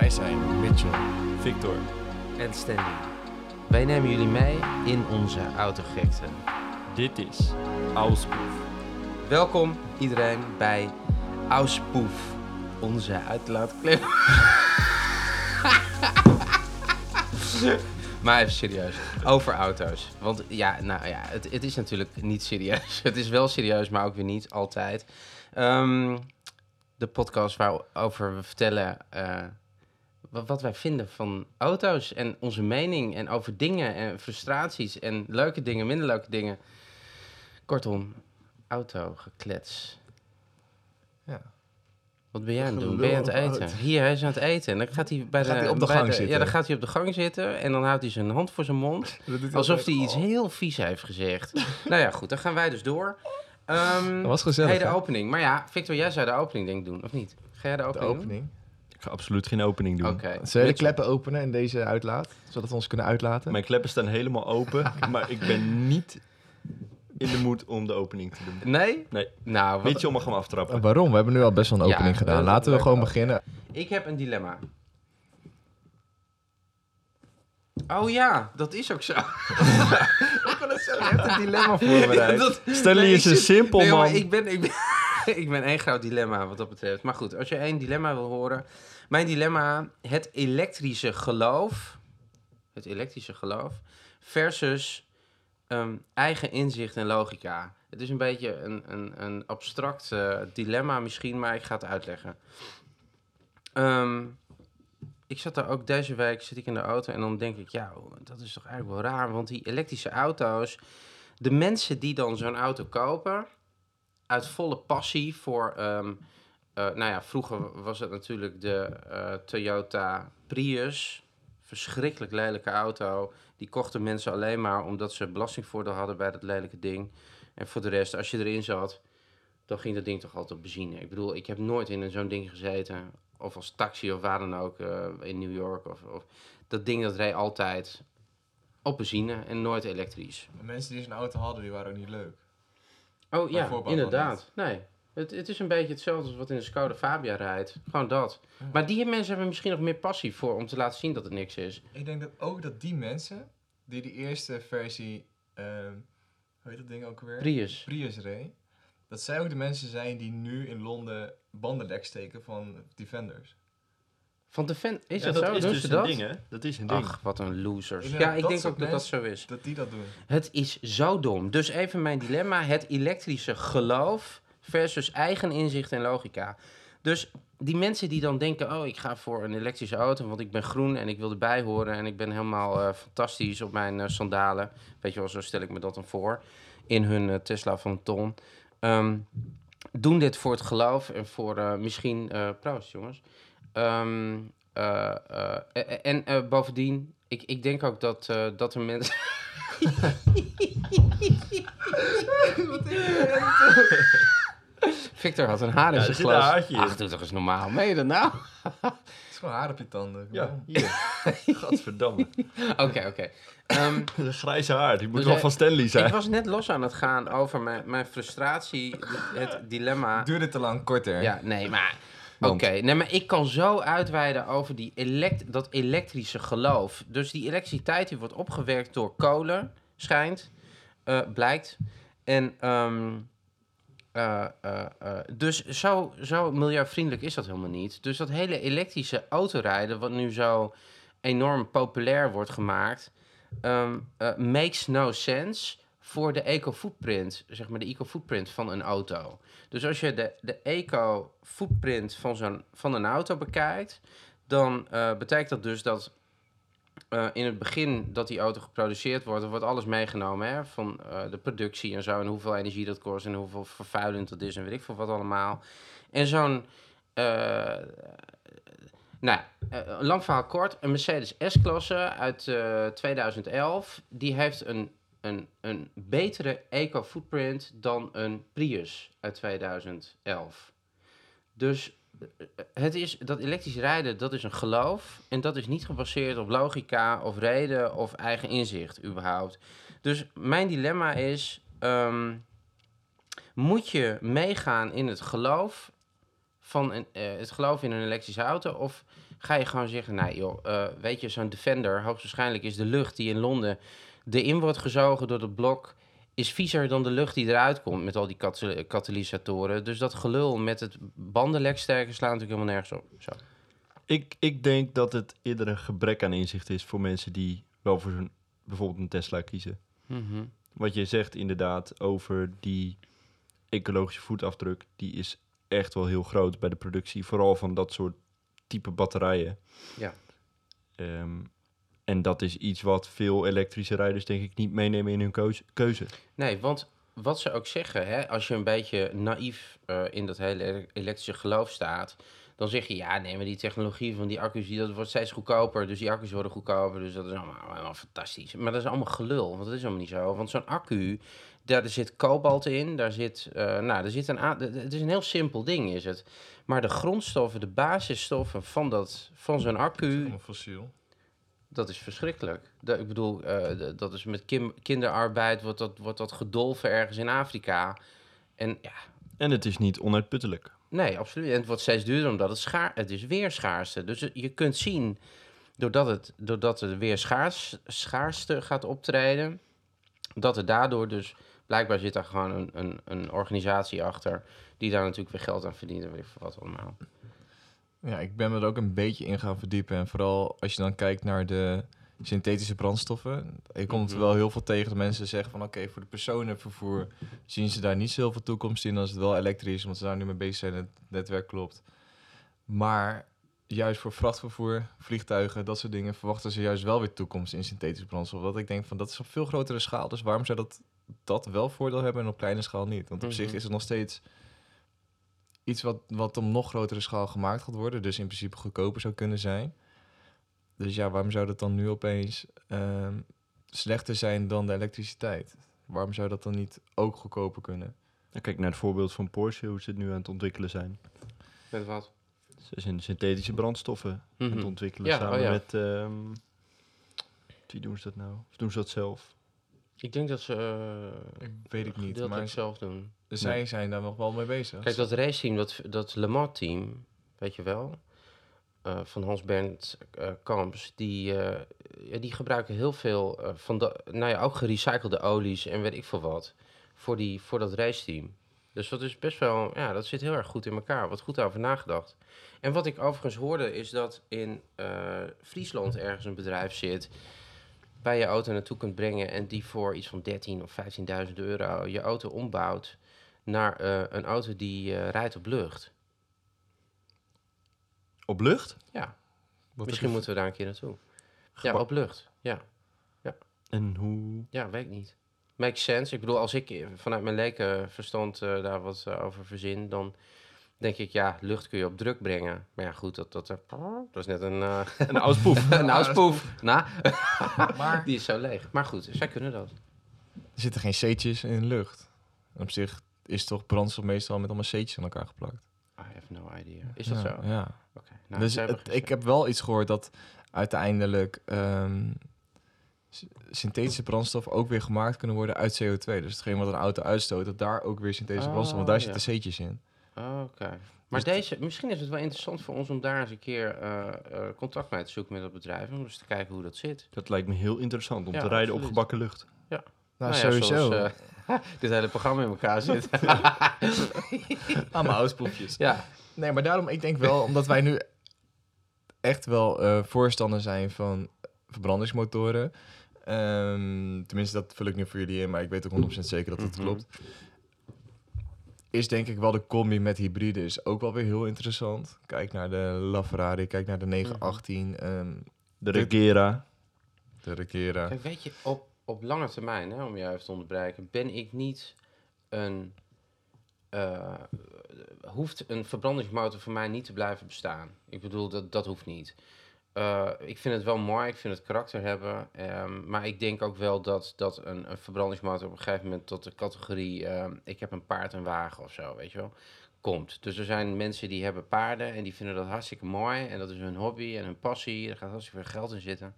Wij zijn Mitchell. Victor. en Stanley. Wij nemen jullie mee in onze autogekte. Dit is Auspuff. Welkom iedereen bij Auspoef, onze uitlaatklep. maar even serieus, over auto's. Want ja, nou ja, het, het is natuurlijk niet serieus. Het is wel serieus, maar ook weer niet altijd. Ehm, de podcast waarover we vertellen eh, wat wij vinden van auto's en onze mening en over dingen en frustraties en leuke dingen, minder leuke dingen. Kortom, autogeklets. Ja. Wat ben jij aan het doen? Ben je aan het eten? Hier, hij is aan het eten. En dan gaat hij bij gaat de, hij op de bij gang zitten. Ja, dan gaat hij op de gang zitten en dan houdt hij zijn hand voor zijn mond. Alsof hij iets heel vies heeft gezegd. nou ja, goed, dan gaan wij dus door. Ehm Dat was gezellig, Hey, de opening. Maar ja, Victor, jij zou de opening denk ik doen, of niet? Ga jij de De opening doen? Ga absoluut geen opening doen. Oké. Zullen we de kleppen openen in deze uitlaat? Zodat we ons kunnen uitlaten? Mijn kleppen staan helemaal open, maar ik ben niet in de moed om de opening te doen. Nee? Nee. Nou, wat... Mitchell mag hem aftrappen. En waarom? We hebben nu al best wel een Ja, opening gedaan. Laten we gewoon beginnen. ik heb een dilemma. Oh ja, dat is ook zo. Ik wil het zeggen, je hebt een dilemma voorbereid. Dat- Stanley Nee, is zit- simpel Nee, man. ik ben, ik, ben, ik ben één groot dilemma wat dat betreft. Maar goed, als je één dilemma wil horen. Mijn dilemma, het elektrische geloof. Het elektrische geloof. Versus ehm, eigen inzicht en logica. Het is een beetje een, een, een abstract eh, dilemma misschien, maar ik ga het uitleggen. Ehm, ik zat daar ook deze week, zit ik in de auto en dan denk ik, ja, dat is toch eigenlijk wel raar. Want die elektrische auto's, de mensen die dan zo'n auto kopen, uit volle passie voor, ehm, eh, nou ja, vroeger was het natuurlijk de eh, Toyota Prius, verschrikkelijk lelijke auto. Die kochten mensen alleen maar omdat ze belastingvoordeel hadden bij dat lelijke ding. En voor de rest, als je erin zat, dan ging dat ding toch altijd op benzine. Ik bedoel, ik heb nooit in zo'n ding gezeten, of als taxi of waar dan ook, eh, in New York. Of, of, dat ding dat reed altijd op benzine en nooit elektrisch. De mensen die zo'n auto hadden, die waren ook niet leuk. Oh ja, inderdaad. Nee. Het, het is een beetje hetzelfde als wat in de Skoda Fabia rijdt. Gewoon dat. Maar die mensen hebben misschien nog meer passie voor om te laten zien dat het niks is. Ik denk dat ook dat die mensen, die die eerste versie, ehm hoe heet dat ding ook weer? Prius. Prius reed. Dat zij ook de mensen zijn die nu in Londen bandenlek steken van Defenders. Van de fan, is Ja, dat, zo? is Doen dus ze een dat? ding, hè? Dat is een ding. Ach, wat een losers. Ik denk Ja, dat ik dat denk soort ook dat dat mensen- zo is. Dat die dat doen. Het is zo dom. Dus even mijn dilemma. Het elektrische geloof versus eigen inzicht en logica. Dus die mensen die dan denken... oh, ik ga voor een elektrische auto... want ik ben groen en ik wil erbij horen... en ik ben helemaal eh, fantastisch op mijn eh, sandalen. Weet je wel, zo stel ik me dat dan voor. In hun eh, Tesla van ton. Ehm, doen dit voor het geloof en voor misschien... proost, jongens. Ehm, eh, eh, eh, en bovendien... Ik, ik denk ook dat, dat er mensen... Victor had een haar in Ja, zijn er glas. haartje. Ach, doe toch eens normaal. Meen je dat nou? Het is gewoon haar op je tanden. Ja, hier. Gadverdamme. Oké, oké. Ehm, De grijze haar, die moet Dus wel hij- van Stanley ik zijn. was net los aan het gaan over mijn, mijn frustratie, het dilemma. Duurde te lang, korter. Ja, nee, maar... Oké, nee, maar ik kan zo uitweiden over die elekt dat elektrische geloof. Dus die elektriciteit die wordt opgewerkt door kolen, schijnt, eh, blijkt. En ehm, eh, eh, eh, dus zo, zo milieuvriendelijk is dat helemaal niet. Dus dat hele elektrische autorijden, wat nu zo enorm populair wordt gemaakt, ehm, eh, makes no sense voor de eco-footprint, zeg maar de eco-footprint van een auto. Dus als je de, de eco-footprint van, zo'n, van een auto bekijkt, dan betekent dat dus dat eh, in het begin dat die auto geproduceerd wordt, wordt alles meegenomen hè, van eh, de productie en zo, en hoeveel energie dat kost en hoeveel vervuilend dat is en weet ik veel wat allemaal. En zo'n, eh, nou, lang verhaal kort, een Mercedes S-klasse uit eh, 2011, die heeft een, een, een betere eco-footprint dan een Prius uit 2011. Dus het is, dat elektrisch rijden, dat is een geloof. En dat is niet gebaseerd op logica of reden of eigen inzicht überhaupt. Dus mijn dilemma is, ehm, moet je meegaan in het geloof van een, eh, het geloof in een elektrische auto? Of ga je gewoon zeggen, nee joh, eh, weet je, zo'n Defender, hoogstwaarschijnlijk is de lucht die in Londen erin wordt gezogen door het blok, is viezer dan de lucht die eruit komt met al die kata- katalysatoren. Dus dat gelul met het bandenleksterken slaat natuurlijk helemaal nergens op. Zo. Ik, ik denk dat het eerder een gebrek aan inzicht is voor mensen die wel voor zo'n, bijvoorbeeld een Tesla kiezen. Mhm. Wat je zegt inderdaad over die ecologische voetafdruk, die is echt wel heel groot bij de productie. Vooral van dat soort type batterijen. Ja. Ehm, en dat is iets wat veel elektrische rijders denk ik niet meenemen in hun keuze. Nee, want wat ze ook zeggen, hè, als je een beetje naïef eh, in dat hele ele- elektrische geloof staat, dan zeg je ja, nee, maar die technologie van die accu's, die, dat wordt steeds goedkoper. Dus die accu's worden goedkoper, dus dat is allemaal, allemaal fantastisch. Maar dat is allemaal gelul, want dat is allemaal niet zo. Want zo'n accu, daar zit kobalt in, daar zit, eh, nou, daar zit een, het is een heel simpel ding is het. Maar de grondstoffen, de basisstoffen van, dat, van zo'n accu, Allemaal fossiel. Dat is verschrikkelijk. Dat, ik bedoel, eh, dat is met kim- kinderarbeid, wordt dat, wordt dat gedolven ergens in Afrika. En ja, En het is niet onuitputtelijk. nee, absoluut. En het wordt steeds duurder omdat het schaar, het is weer schaarste. Dus het- je kunt zien, doordat het, doordat er weer schaars, schaarste gaat optreden, dat er daardoor dus, blijkbaar zit daar gewoon een, een, een organisatie achter, die daar natuurlijk weer geld aan verdient en weet ik wat allemaal. Ja, ik ben me er ook een beetje in gaan verdiepen. En vooral als je dan kijkt naar de synthetische brandstoffen. Je komt Mhm. wel heel veel tegen dat mensen zeggen van... oké, voor de personenvervoer zien ze daar niet zoveel toekomst in... als het wel elektrisch is, omdat ze daar nu mee bezig zijn en het netwerk klopt. Maar juist voor vrachtvervoer, vliegtuigen, dat soort dingen... verwachten ze juist wel weer toekomst in synthetische brandstof. Dat ik denk van, dat is op veel grotere schaal. Dus waarom zou dat, dat wel voordeel hebben en op kleine schaal niet? Want op Mhm. zich is het nog steeds iets wat, wat op nog grotere schaal gemaakt gaat worden. Dus in principe goedkoper zou kunnen zijn. Dus ja, waarom zou dat dan nu opeens ehm, slechter zijn dan de elektriciteit? Waarom zou dat dan niet ook goedkoper kunnen? Dan kijk naar het voorbeeld van Porsche, hoe ze het nu aan het ontwikkelen zijn. Met wat? Ze zijn synthetische brandstoffen aan het Mhm. ontwikkelen Ja, samen oh ja. met... ehm, wie doen ze dat nou? Of doen ze dat zelf? Ik denk dat ze Ik weet ik niet, maar zelf doen. Zij zijn daar nog wel mee bezig. Kijk, dat raceteam, dat, dat Le Mans team, weet je wel, eh, van Hans Bernd eh, Kamps, die, eh, ja, die gebruiken heel veel van de, nou ja, ook gerecyclede olies en weet ik veel wat, voor, die, voor dat raceteam. Dus dat is best wel, ja, dat zit heel erg goed in elkaar. Wat goed over nagedacht. En wat ik overigens hoorde, is dat in Friesland ergens een bedrijf zit waar je auto naartoe kunt brengen en die voor iets van 13 of 15.000 euro je auto ombouwt naar eh, een auto die eh, rijdt op lucht. Op lucht? Ja, Wat misschien moeten we daar een keer naartoe. Ja, op lucht. Ja, En hoe... ja, weet ik niet. Makes sense. Ik bedoel, als ik vanuit mijn lekenverstand eh daar wat over verzin, dan denk ik, ja, lucht kun je op druk brengen. Maar ja, goed, dat, dat, dat is net een, eh Een auspoef. een auspoef. Nou, Maar die is zo leeg. Maar goed, zij kunnen dat. er zitten geen C'tjes in lucht. En op zich is toch brandstof meestal met allemaal C'tjes aan elkaar geplakt. I have no idea. Is dat ja, zo? Ja. Oké. Nou, dus het- ik heb wel iets gehoord dat uiteindelijk ehm, synthetische brandstof ook weer gemaakt kunnen worden uit CO2. Dus hetgeen wat een auto uitstoot, dat daar ook weer synthetische Oh, brandstof, want daar ja. zitten C'tjes in. Oké. Maar Dus deze, misschien is het wel interessant voor ons om daar eens een keer eh, eh, contact mee te zoeken met dat bedrijf. Om eens te kijken hoe dat zit. Dat lijkt me heel interessant om Ja, te rijden op gebakken lucht. Nou, ja, sowieso. zoals, eh, dit hele programma in elkaar zit. Allemaal auspoefjes. ja. Nee, maar daarom, ik denk wel, omdat wij nu echt wel eh, voorstander zijn van verbrandingsmotoren. Ehm, tenminste, dat vul ik nu voor jullie in, maar ik weet ook 100% zeker dat het Mhm. klopt. Is denk ik wel de combi met hybride is ook wel weer heel interessant. Kijk naar de LaFerrari, kijk naar de 918, ehm, De Regera. de Recera. Kijk, weet je, op, op lange termijn, hè, om jou even te onderbreken, ben ik niet een. eh, hoeft een verbrandingsmotor voor mij niet te blijven bestaan. Ik bedoel, dat, dat hoeft niet. Eh, ik vind het wel mooi, ik vind het karakter hebben. ehm, maar ik denk ook wel dat, dat een, een verbrandingsmotor op een gegeven moment tot de categorie... ehm, ik heb een paard en wagen of zo, weet je wel, komt. Dus er zijn mensen die hebben paarden en die vinden dat hartstikke mooi. En dat is hun hobby en hun passie. Er gaat hartstikke veel geld in zitten.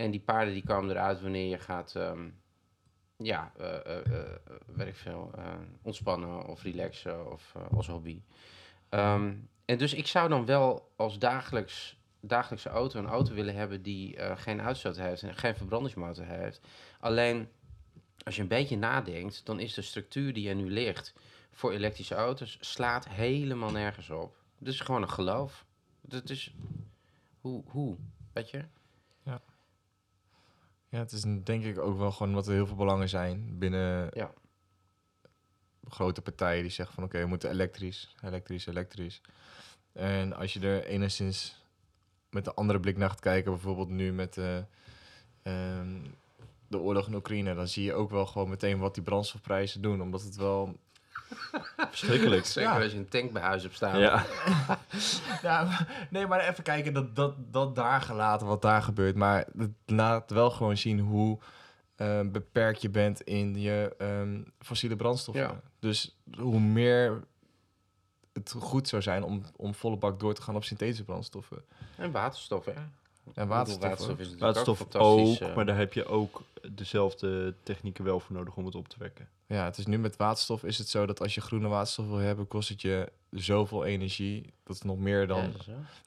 En die paarden die komen eruit wanneer je gaat... ehm, ja, ik veel, ontspannen of relaxen of als hobby. Ehm, en dus ik zou dan wel als dagelijks, dagelijkse auto een auto willen hebben die geen uitstoot heeft en geen verbrandingsmotor heeft. Alleen als je een beetje nadenkt, dan is de structuur die er nu ligt voor elektrische auto's slaat helemaal nergens op. Het is gewoon een geloof. Het is hoe, hoe, weet je? Ja, het is denk ik ook wel gewoon wat er heel veel belangen zijn binnen Ja. grote partijen die zeggen van oké, we moeten elektrisch, elektrisch, elektrisch. En als je er enigszins met een andere blik naar gaat kijken, bijvoorbeeld nu met de, ehm, de oorlog in Oekraïne, dan zie je ook wel gewoon meteen wat die brandstofprijzen doen. Omdat het wel Verschrikkelijk. Zeker Ja. als je een tank bij huis hebt staan. Ja. Nee, maar even kijken, dat, dat, dat daar gelaten, wat daar gebeurt. Maar het laat wel gewoon zien hoe eh, beperkt je bent in je ehm, fossiele brandstoffen. Ja. Dus hoe meer het goed zou zijn om, om volle bak door te gaan op synthetische brandstoffen. En waterstof, hè? En waterstof. Waterstof is Waterstof ook fantastisch. ook, eh, maar daar heb je ook dezelfde technieken wel voor nodig om het op te wekken. Ja, het is nu met waterstof is het zo dat als je groene waterstof wil hebben, kost het je zoveel energie. Dat is nog meer dan...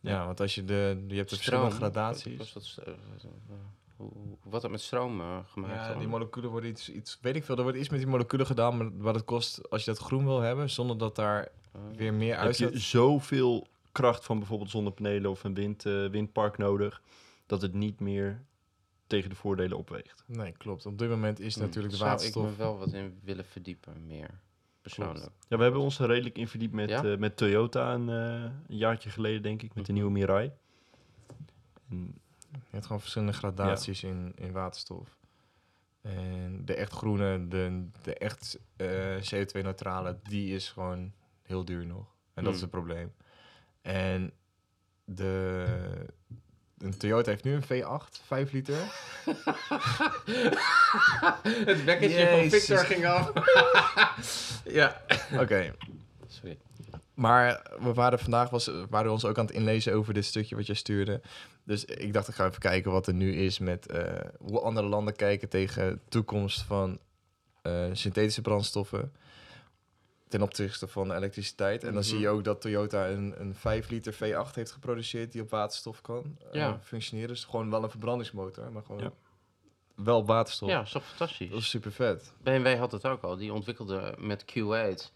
ja, want als je de... Je hebt de Stroom. verschillende gradaties. Kost dat eh, eh, hoe- hoe- Wat dat met stroom eh, gemaakt Ja, dan? die moleculen worden iets, iets, weet ik veel, er wordt iets met die moleculen gedaan, maar wat het kost als je dat groen wil hebben, zonder dat daar Eh, weer meer Heb je zoveel kracht van bijvoorbeeld zonnepanelen of een wind, eh, windpark nodig, dat het niet meer tegen de voordelen opweegt. Nee, klopt. Op dit moment is hmm, natuurlijk de Zou waterstof. ik me wel wat in willen verdiepen, meer. Persoonlijk. Ja, we hebben ons er redelijk in verdiept met, Ja? eh, met Toyota een, eh, een jaartje geleden, denk ik, met de nieuwe Mirai. En Je hebt gewoon verschillende gradaties in, in waterstof. En de echt groene, de, de echt eh, CO2-neutrale, die is gewoon heel duur nog. En dat is Hmm. het probleem. En de, een Toyota heeft nu een V8, 5 liter. Het wekkertje van Victor ging af. ja. Oké, Sorry. Maar we waren vandaag was, waren we ons ook aan het inlezen over dit stukje wat jij stuurde. Dus ik dacht, ik ga even kijken wat er nu is met eh, hoe andere landen kijken tegen de toekomst van eh, synthetische brandstoffen ten opzichte van elektriciteit. En dan zie je ook dat Toyota een, een 5 liter V8 heeft geproduceerd die op waterstof kan eh, Ja. functioneren. Dus gewoon wel een verbrandingsmotor, maar gewoon Ja. wel op waterstof. Ja, is toch fantastisch? Dat is super vet. BMW had het ook al. Die ontwikkelde met Q8,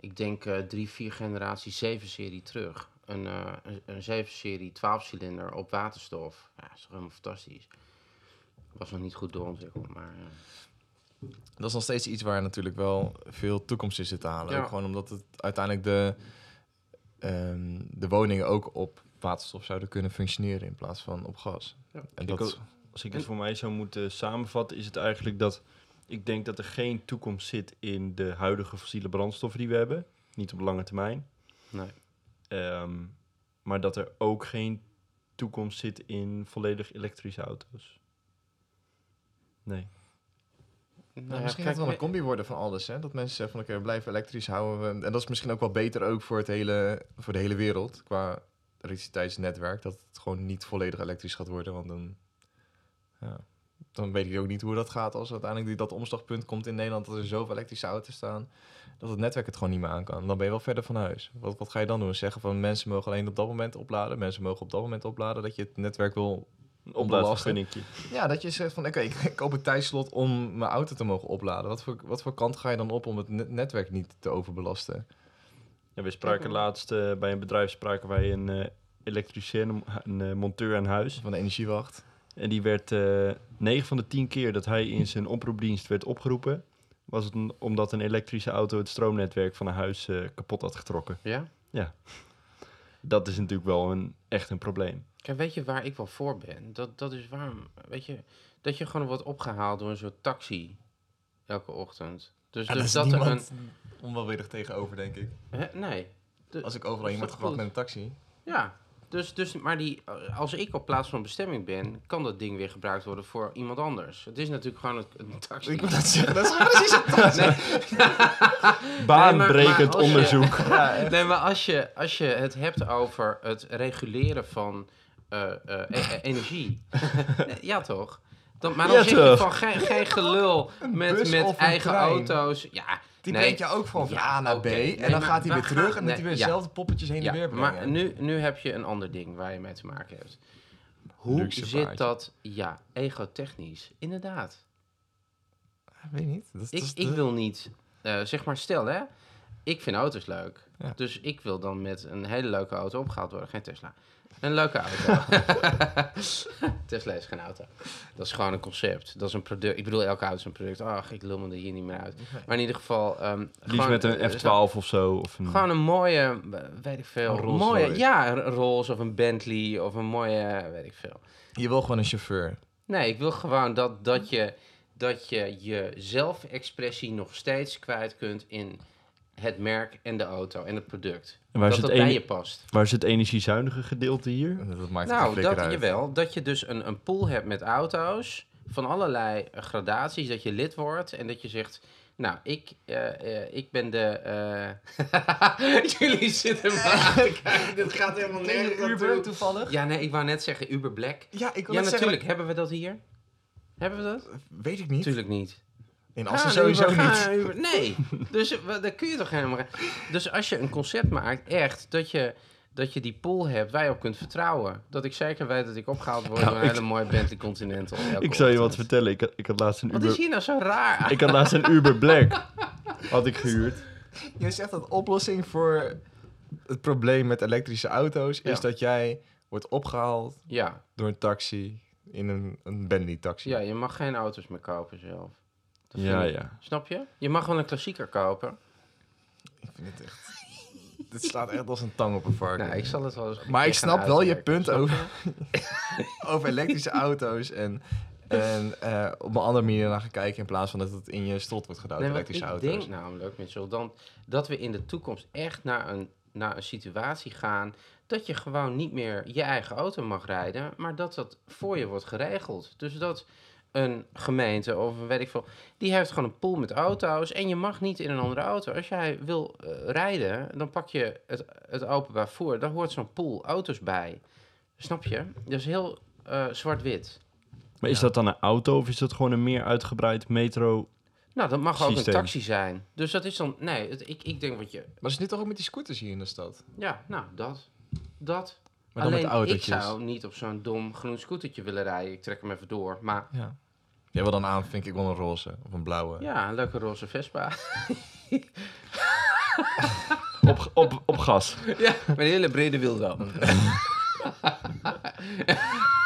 ik denk eh, drie, vier generaties 7-serie terug. Een, eh, een, een 7-serie 12-cilinder op waterstof. Ja, is toch helemaal fantastisch. Was nog niet goed doorontwikkeld, maar... Dat is nog steeds iets waar natuurlijk wel veel toekomst in zit te halen. Ja. Ook gewoon omdat het uiteindelijk de, ehm, de woningen ook op waterstof zouden kunnen functioneren in plaats van op gas. Ja. En dat, ook- Als ik het voor mij zou moeten samenvatten, is het eigenlijk dat ik denk dat er geen toekomst zit in de huidige fossiele brandstoffen die we hebben. Niet op lange termijn. nee. Ehm, maar dat er ook geen toekomst zit in volledig elektrische auto's. Nee. Nou ja, misschien gaat het wel een combi worden van alles. Hè? Dat mensen zeggen van oké, we blijven elektrisch houden. We, en dat is misschien ook wel beter ook voor, het hele, voor de hele wereld qua elektriciteitsnetwerk. Dat het gewoon niet volledig elektrisch gaat worden. Want dan, ja, dan weet ik ook niet hoe dat gaat als uiteindelijk dat omslagpunt komt in Nederland. Dat er zoveel elektrische auto's staan. Dat het netwerk het gewoon niet meer aan kan. Dan ben je wel verder van huis. Wat, wat ga je dan doen? Zeggen van mensen mogen alleen op dat moment opladen. Mensen mogen op dat moment opladen. Dat je het netwerk wil Een ja, dat je zegt van oké, ik, ik koop een tijdslot om mijn auto te mogen opladen. Wat voor, wat voor kant ga je dan op om het net- netwerk niet te overbelasten? Ja, we spraken laatst eh, bij een bedrijf spraken wij een eh elektricien, een eh, monteur aan huis. Van de energiewacht. En die werd eh 9 van de 10 keer dat hij in zijn oproepdienst werd opgeroepen, was het een- omdat een elektrische auto het stroomnetwerk van een huis eh, kapot had getrokken. Ja? Dat is natuurlijk wel een, echt een probleem. Kijk, weet je waar ik wel voor ben? Dat, dat is waarom, weet je, dat je gewoon wordt opgehaald door een soort taxi elke ochtend. Dus, Ja, dus dat dat is er een... onwelwillig tegenover, denk ik. Hè? Nee. De- Als ik overal iemand goed? met een taxi. Ja, dus, dus, maar die, als ik op plaats van bestemming ben, kan dat ding weer gebruikt worden voor iemand anders. Het is natuurlijk gewoon een, een taxi. Ik wil dat zeggen, dat is precies. Baanbrekend maar als je- onderzoek. Nee, maar als je, als je het hebt over het reguleren van eh, eh, e- e- energie. Ja, toch? Dan, maar dan Ja, zeg je van geen, geen gelul met, met eigen trein. auto's. Ja, Die Nee. brengt je ook gewoon van Ja, A naar. B. Nee, en dan maar gaat hij we weer terug en dan nee, hij weer ja. dezelfde poppetjes heen en weer brengen. maar nu, nu heb je een ander ding waar je mee te maken hebt. Hoe Luxe zit paardje. dat, ja, egotechnisch? Inderdaad. Weet niet. Dat, Ik, ik wil niet, eh, zeg maar, stel hè, ik vind auto's leuk. Ja. Dus ik wil dan met een hele leuke auto opgehaald worden. Geen Tesla. Een leuke auto. Tesla is geen auto. Dat is gewoon een concept. Dat is een product. Ik bedoel, elke auto is een product. Ach, ik lul me er hier niet meer uit. Maar in ieder geval... ehm Liefst met een eh, F12 of zo. Of een, Gewoon een mooie, eh, weet ik veel. Een mooie, Royce. ja, een Rolls of een Bentley of een mooie, eh, weet ik veel. Je wil gewoon een chauffeur. Nee, ik wil gewoon dat, dat je dat je je zelfexpressie nog steeds kwijt kunt in het merk en de auto en het product. En waar dat het bij je past. Waar is het energiezuinige gedeelte hier? Dat maakt geen Nou, dat, uit. jawel. Dat je dus een, een pool hebt met auto's van allerlei gradaties. Dat je lid wordt en dat je zegt... Nou, ik, eh, eh, ik ben de... eh, Jullie zitten maar. Dit gaat helemaal je nergens Uber toevallig? Ja, nee, ik wou net zeggen Uber Black. Ja, ik wil Ja, net natuurlijk. zeggen... Hebben we dat hier? Hebben we dat? Weet ik niet. Natuurlijk niet. In Assen sowieso Uber, niet. Uber. Nee, dus daar kun je toch helemaal... Dus als je een concept maakt, echt, dat je, dat je die pool hebt waar je op kunt vertrouwen. Dat ik zeker weet dat ik opgehaald word Nou, door een ik- hele mooie Bentley Continental. Ik zal je wat vertellen. Ik had, ik had laatst een Wat is Uber... hier nou zo raar? Ik had laatst een Uber Black. Had ik gehuurd. Je zegt dat de oplossing voor het probleem met elektrische auto's is dat jij wordt opgehaald Ja, door een taxi in een, een Bentley-taxi. ja, je mag geen auto's meer kopen zelf. Dat Ja, ik- ja. Snap je? Je mag wel een klassieker kopen. Ik vind het echt... Dit staat echt als een tang op een varken. Nou, ik zal het wel eens Maar ik snap wel je punt over, over elektrische auto's en, en eh, op een andere manier naar gaan kijken in plaats van dat het in je strot wordt gedaan, Nee, elektrische ik auto's. denk namelijk, Mitchell, dan, dat we in de toekomst echt naar een, naar een situatie gaan dat je gewoon niet meer je eigen auto mag rijden, maar dat dat voor je wordt geregeld. Dus dat een gemeente of een weet ik veel, die heeft gewoon een pool met auto's en je mag niet in een andere auto. Als jij wil eh, rijden, dan pak je het, het openbaar voer, daar hoort zo'n pool auto's bij. Snap je? Dat is heel eh, zwart-wit. Maar is dat dan een auto of is dat gewoon een meer uitgebreid metro? Nou, dat mag ook een taxi zijn. Dus dat is dan, nee, het, ik, ik denk wat je, Maar is het nu toch ook met die scooters hier in de stad? Ja, nou, dat. Dat. Maar dan met autootjes. ik zou niet op zo'n dom groen scootertje willen rijden. Ik trek hem even door. Maar Ja. Jij wil dan aan, vind ik wel een roze of een blauwe. ja, een leuke roze Vespa. Op, op, op gas. ja, met een hele brede wiel dan.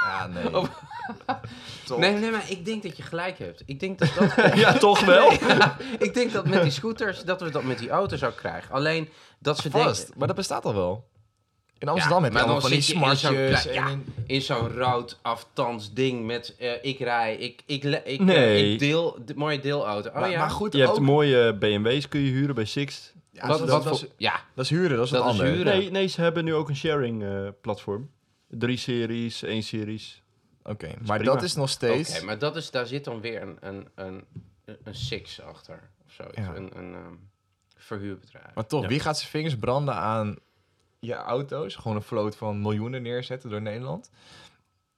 Ja, nee. Toch? Nee, nee, maar ik denk dat je gelijk hebt. Ik denk dat dat... Ja, toch wel? Ja, ik denk dat met die scooters, dat we dat met die auto's ook krijgen. Alleen dat ze Vast, denken... maar dat bestaat al wel. In Amsterdam heb je allemaal dan van die je in zo'n smartjes. ja. in- In zo'n rood aftans ding met eh, ik rij, ik, ik, ik, eh, Nee. ik deel, de mooie deelauto. Oh maar, ja. maar goed, Je hebt mooie BMW's kun je huren bij Sixt. ja, wat, dat, wat dat, voor... is, Ja, dat is huren, dat is Dat is. Nee, nee, ze hebben nu ook een sharing eh, platform. Drie series, één series. Oké, maar prima. dat is nog steeds... Oké, maar dat is, daar zit dan weer een, een, een, een six achter. Of zoiets. Ja. Een, een ehm, verhuurbedrijf. Maar toch, Ja. wie gaat zijn vingers branden aan je auto's? Gewoon een vloot van miljoenen neerzetten door Nederland.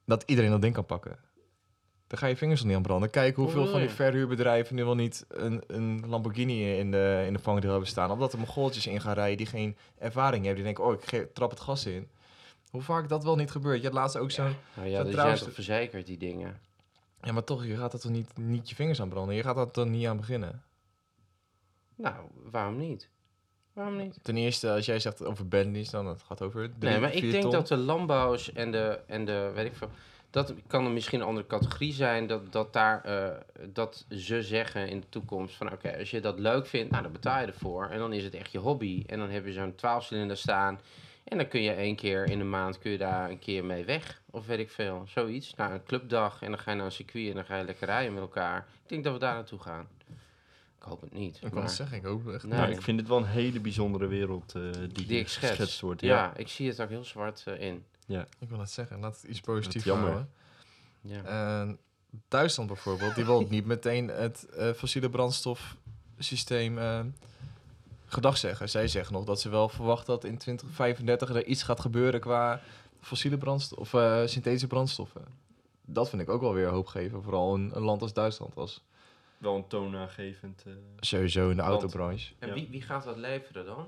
Dat iedereen dat ding kan pakken. Daar ga je vingers nog niet aan branden. Kijk hoeveel van die verhuurbedrijven nu wel niet een, een Lamborghini in de, in de vangrail hebben staan. Omdat er mogoltjes in gaan rijden die geen ervaring hebben. Die denken, oh, ik trap het gas in. Hoe vaak dat wel niet gebeurt. Je had laatst ook zo'n... Nou ja, dat die trouwens- verzekerd, die dingen. Ja, maar toch, je gaat er toch niet, niet je vingers aan branden? Je gaat er toch niet aan beginnen? Nou, waarom niet? Waarom niet? Ten eerste, als jij zegt over Bentleys, dan het gaat over drie, nee, maar ik denk ton. dat de Lambo's en de, en de, weet ik veel... Dat kan er misschien een andere categorie zijn. Dat, dat, daar, eh, dat ze zeggen in de toekomst van... Oké, als je dat leuk vindt, nou, dan betaal je ervoor. En dan is het echt je hobby. En dan heb je zo'n 12-cilinder staan. En dan kun je één keer in de maand kun je daar een keer mee weg. Of weet ik veel, zoiets. Naar een clubdag. En dan ga je naar een circuit en dan ga je lekker rijden met elkaar. Ik denk dat we daar naartoe gaan. Ik hoop het niet. Ik maar- het zeggen, ik hoop echt. Nee. Nou, ik vind het wel een hele bijzondere wereld eh, die, Die ik schets. geschetst wordt. ja. Ja. ik zie het ook heel zwart eh, in. Ik wil het zeggen, laat het iets positiefs jammer. houden. Ja. Duitsland bijvoorbeeld, die wil niet meteen het eh, fossiele brandstofsysteem gedag zeggen. Zij zeggen nog dat ze wel verwachten dat in 2035 er iets gaat gebeuren qua fossiele brandstof of eh, synthetische brandstoffen. Dat vind ik ook wel weer hoop geven, vooral een, een land als Duitsland als wel een toonaangevend... eh, Sowieso in de autobranche. En Ja. wie, wie gaat dat leveren dan?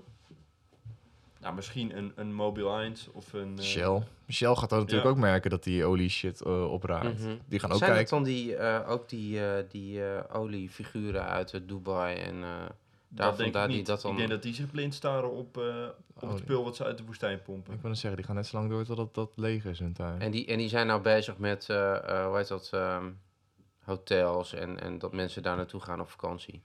nou, misschien een, een Mobil 1 of een... eh, Shell. Shell gaat dan natuurlijk Ja. ook merken dat die olie shit eh, opraakt. Mhm. Die gaan ook Zijn het kijken. dan die, eh, ook die, eh, die eh, oliefiguren uit Dubai en eh, Dat daarvan denk ik daar die niet. dat dan... Ik denk dat die zich blind staren op, eh, op Oh, het spul wat ze uit de woestijn pompen. Ik wil zeggen, die gaan net zo lang door totdat dat leeg is hun tuin. En die, en die zijn nou bezig met, eh, eh, hoe heet dat, ehm, hotels en, en dat mensen daar naartoe gaan op vakantie.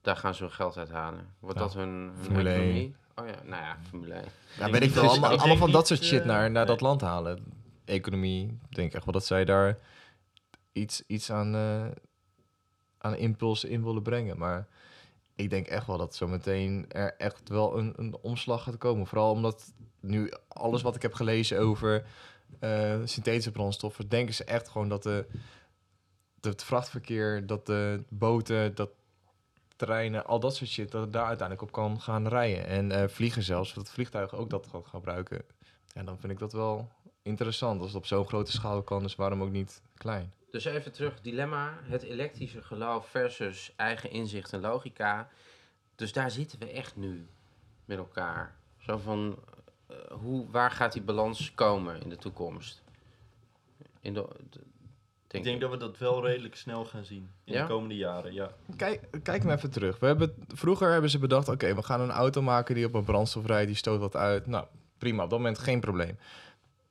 Daar gaan ze hun geld uit halen. Wordt Ja. dat hun, economie? Oh ja, nou ja, Formule 1. Ja, weet ik dat- Allemaal, allemaal van dat soort shit eh, naar, naar dat land halen. Economie, ik denk echt wel dat zij daar iets, iets aan, eh, aan impuls in willen brengen. Maar ik denk echt wel dat zometeen er echt wel een, een omslag gaat komen. Vooral omdat nu alles wat ik heb gelezen over eh, synthetische brandstoffen, denken ze echt gewoon dat de, het vrachtverkeer, dat de boten, dat treinen, al dat soort shit, dat het daar uiteindelijk op kan gaan rijden. En eh, vliegen zelfs, dat vliegtuigen ook dat gaan gebruiken. En dan vind ik dat wel interessant. Als het op zo'n grote schaal kan, dus waarom ook niet klein? Dus even terug, dilemma, het elektrische geloof versus eigen inzicht en logica. Dus daar zitten we echt nu met elkaar. Zo van, eh, hoe, waar gaat die balans komen in de toekomst? In de, de- Ik denk dat we dat wel redelijk snel gaan zien in Ja? de komende jaren. Ja. Kijk, kijk maar even terug. We hebben, vroeger hebben ze bedacht, oké, we gaan een auto maken die op een brandstof rijdt, die stoot wat uit. Nou, prima, op dat moment geen probleem.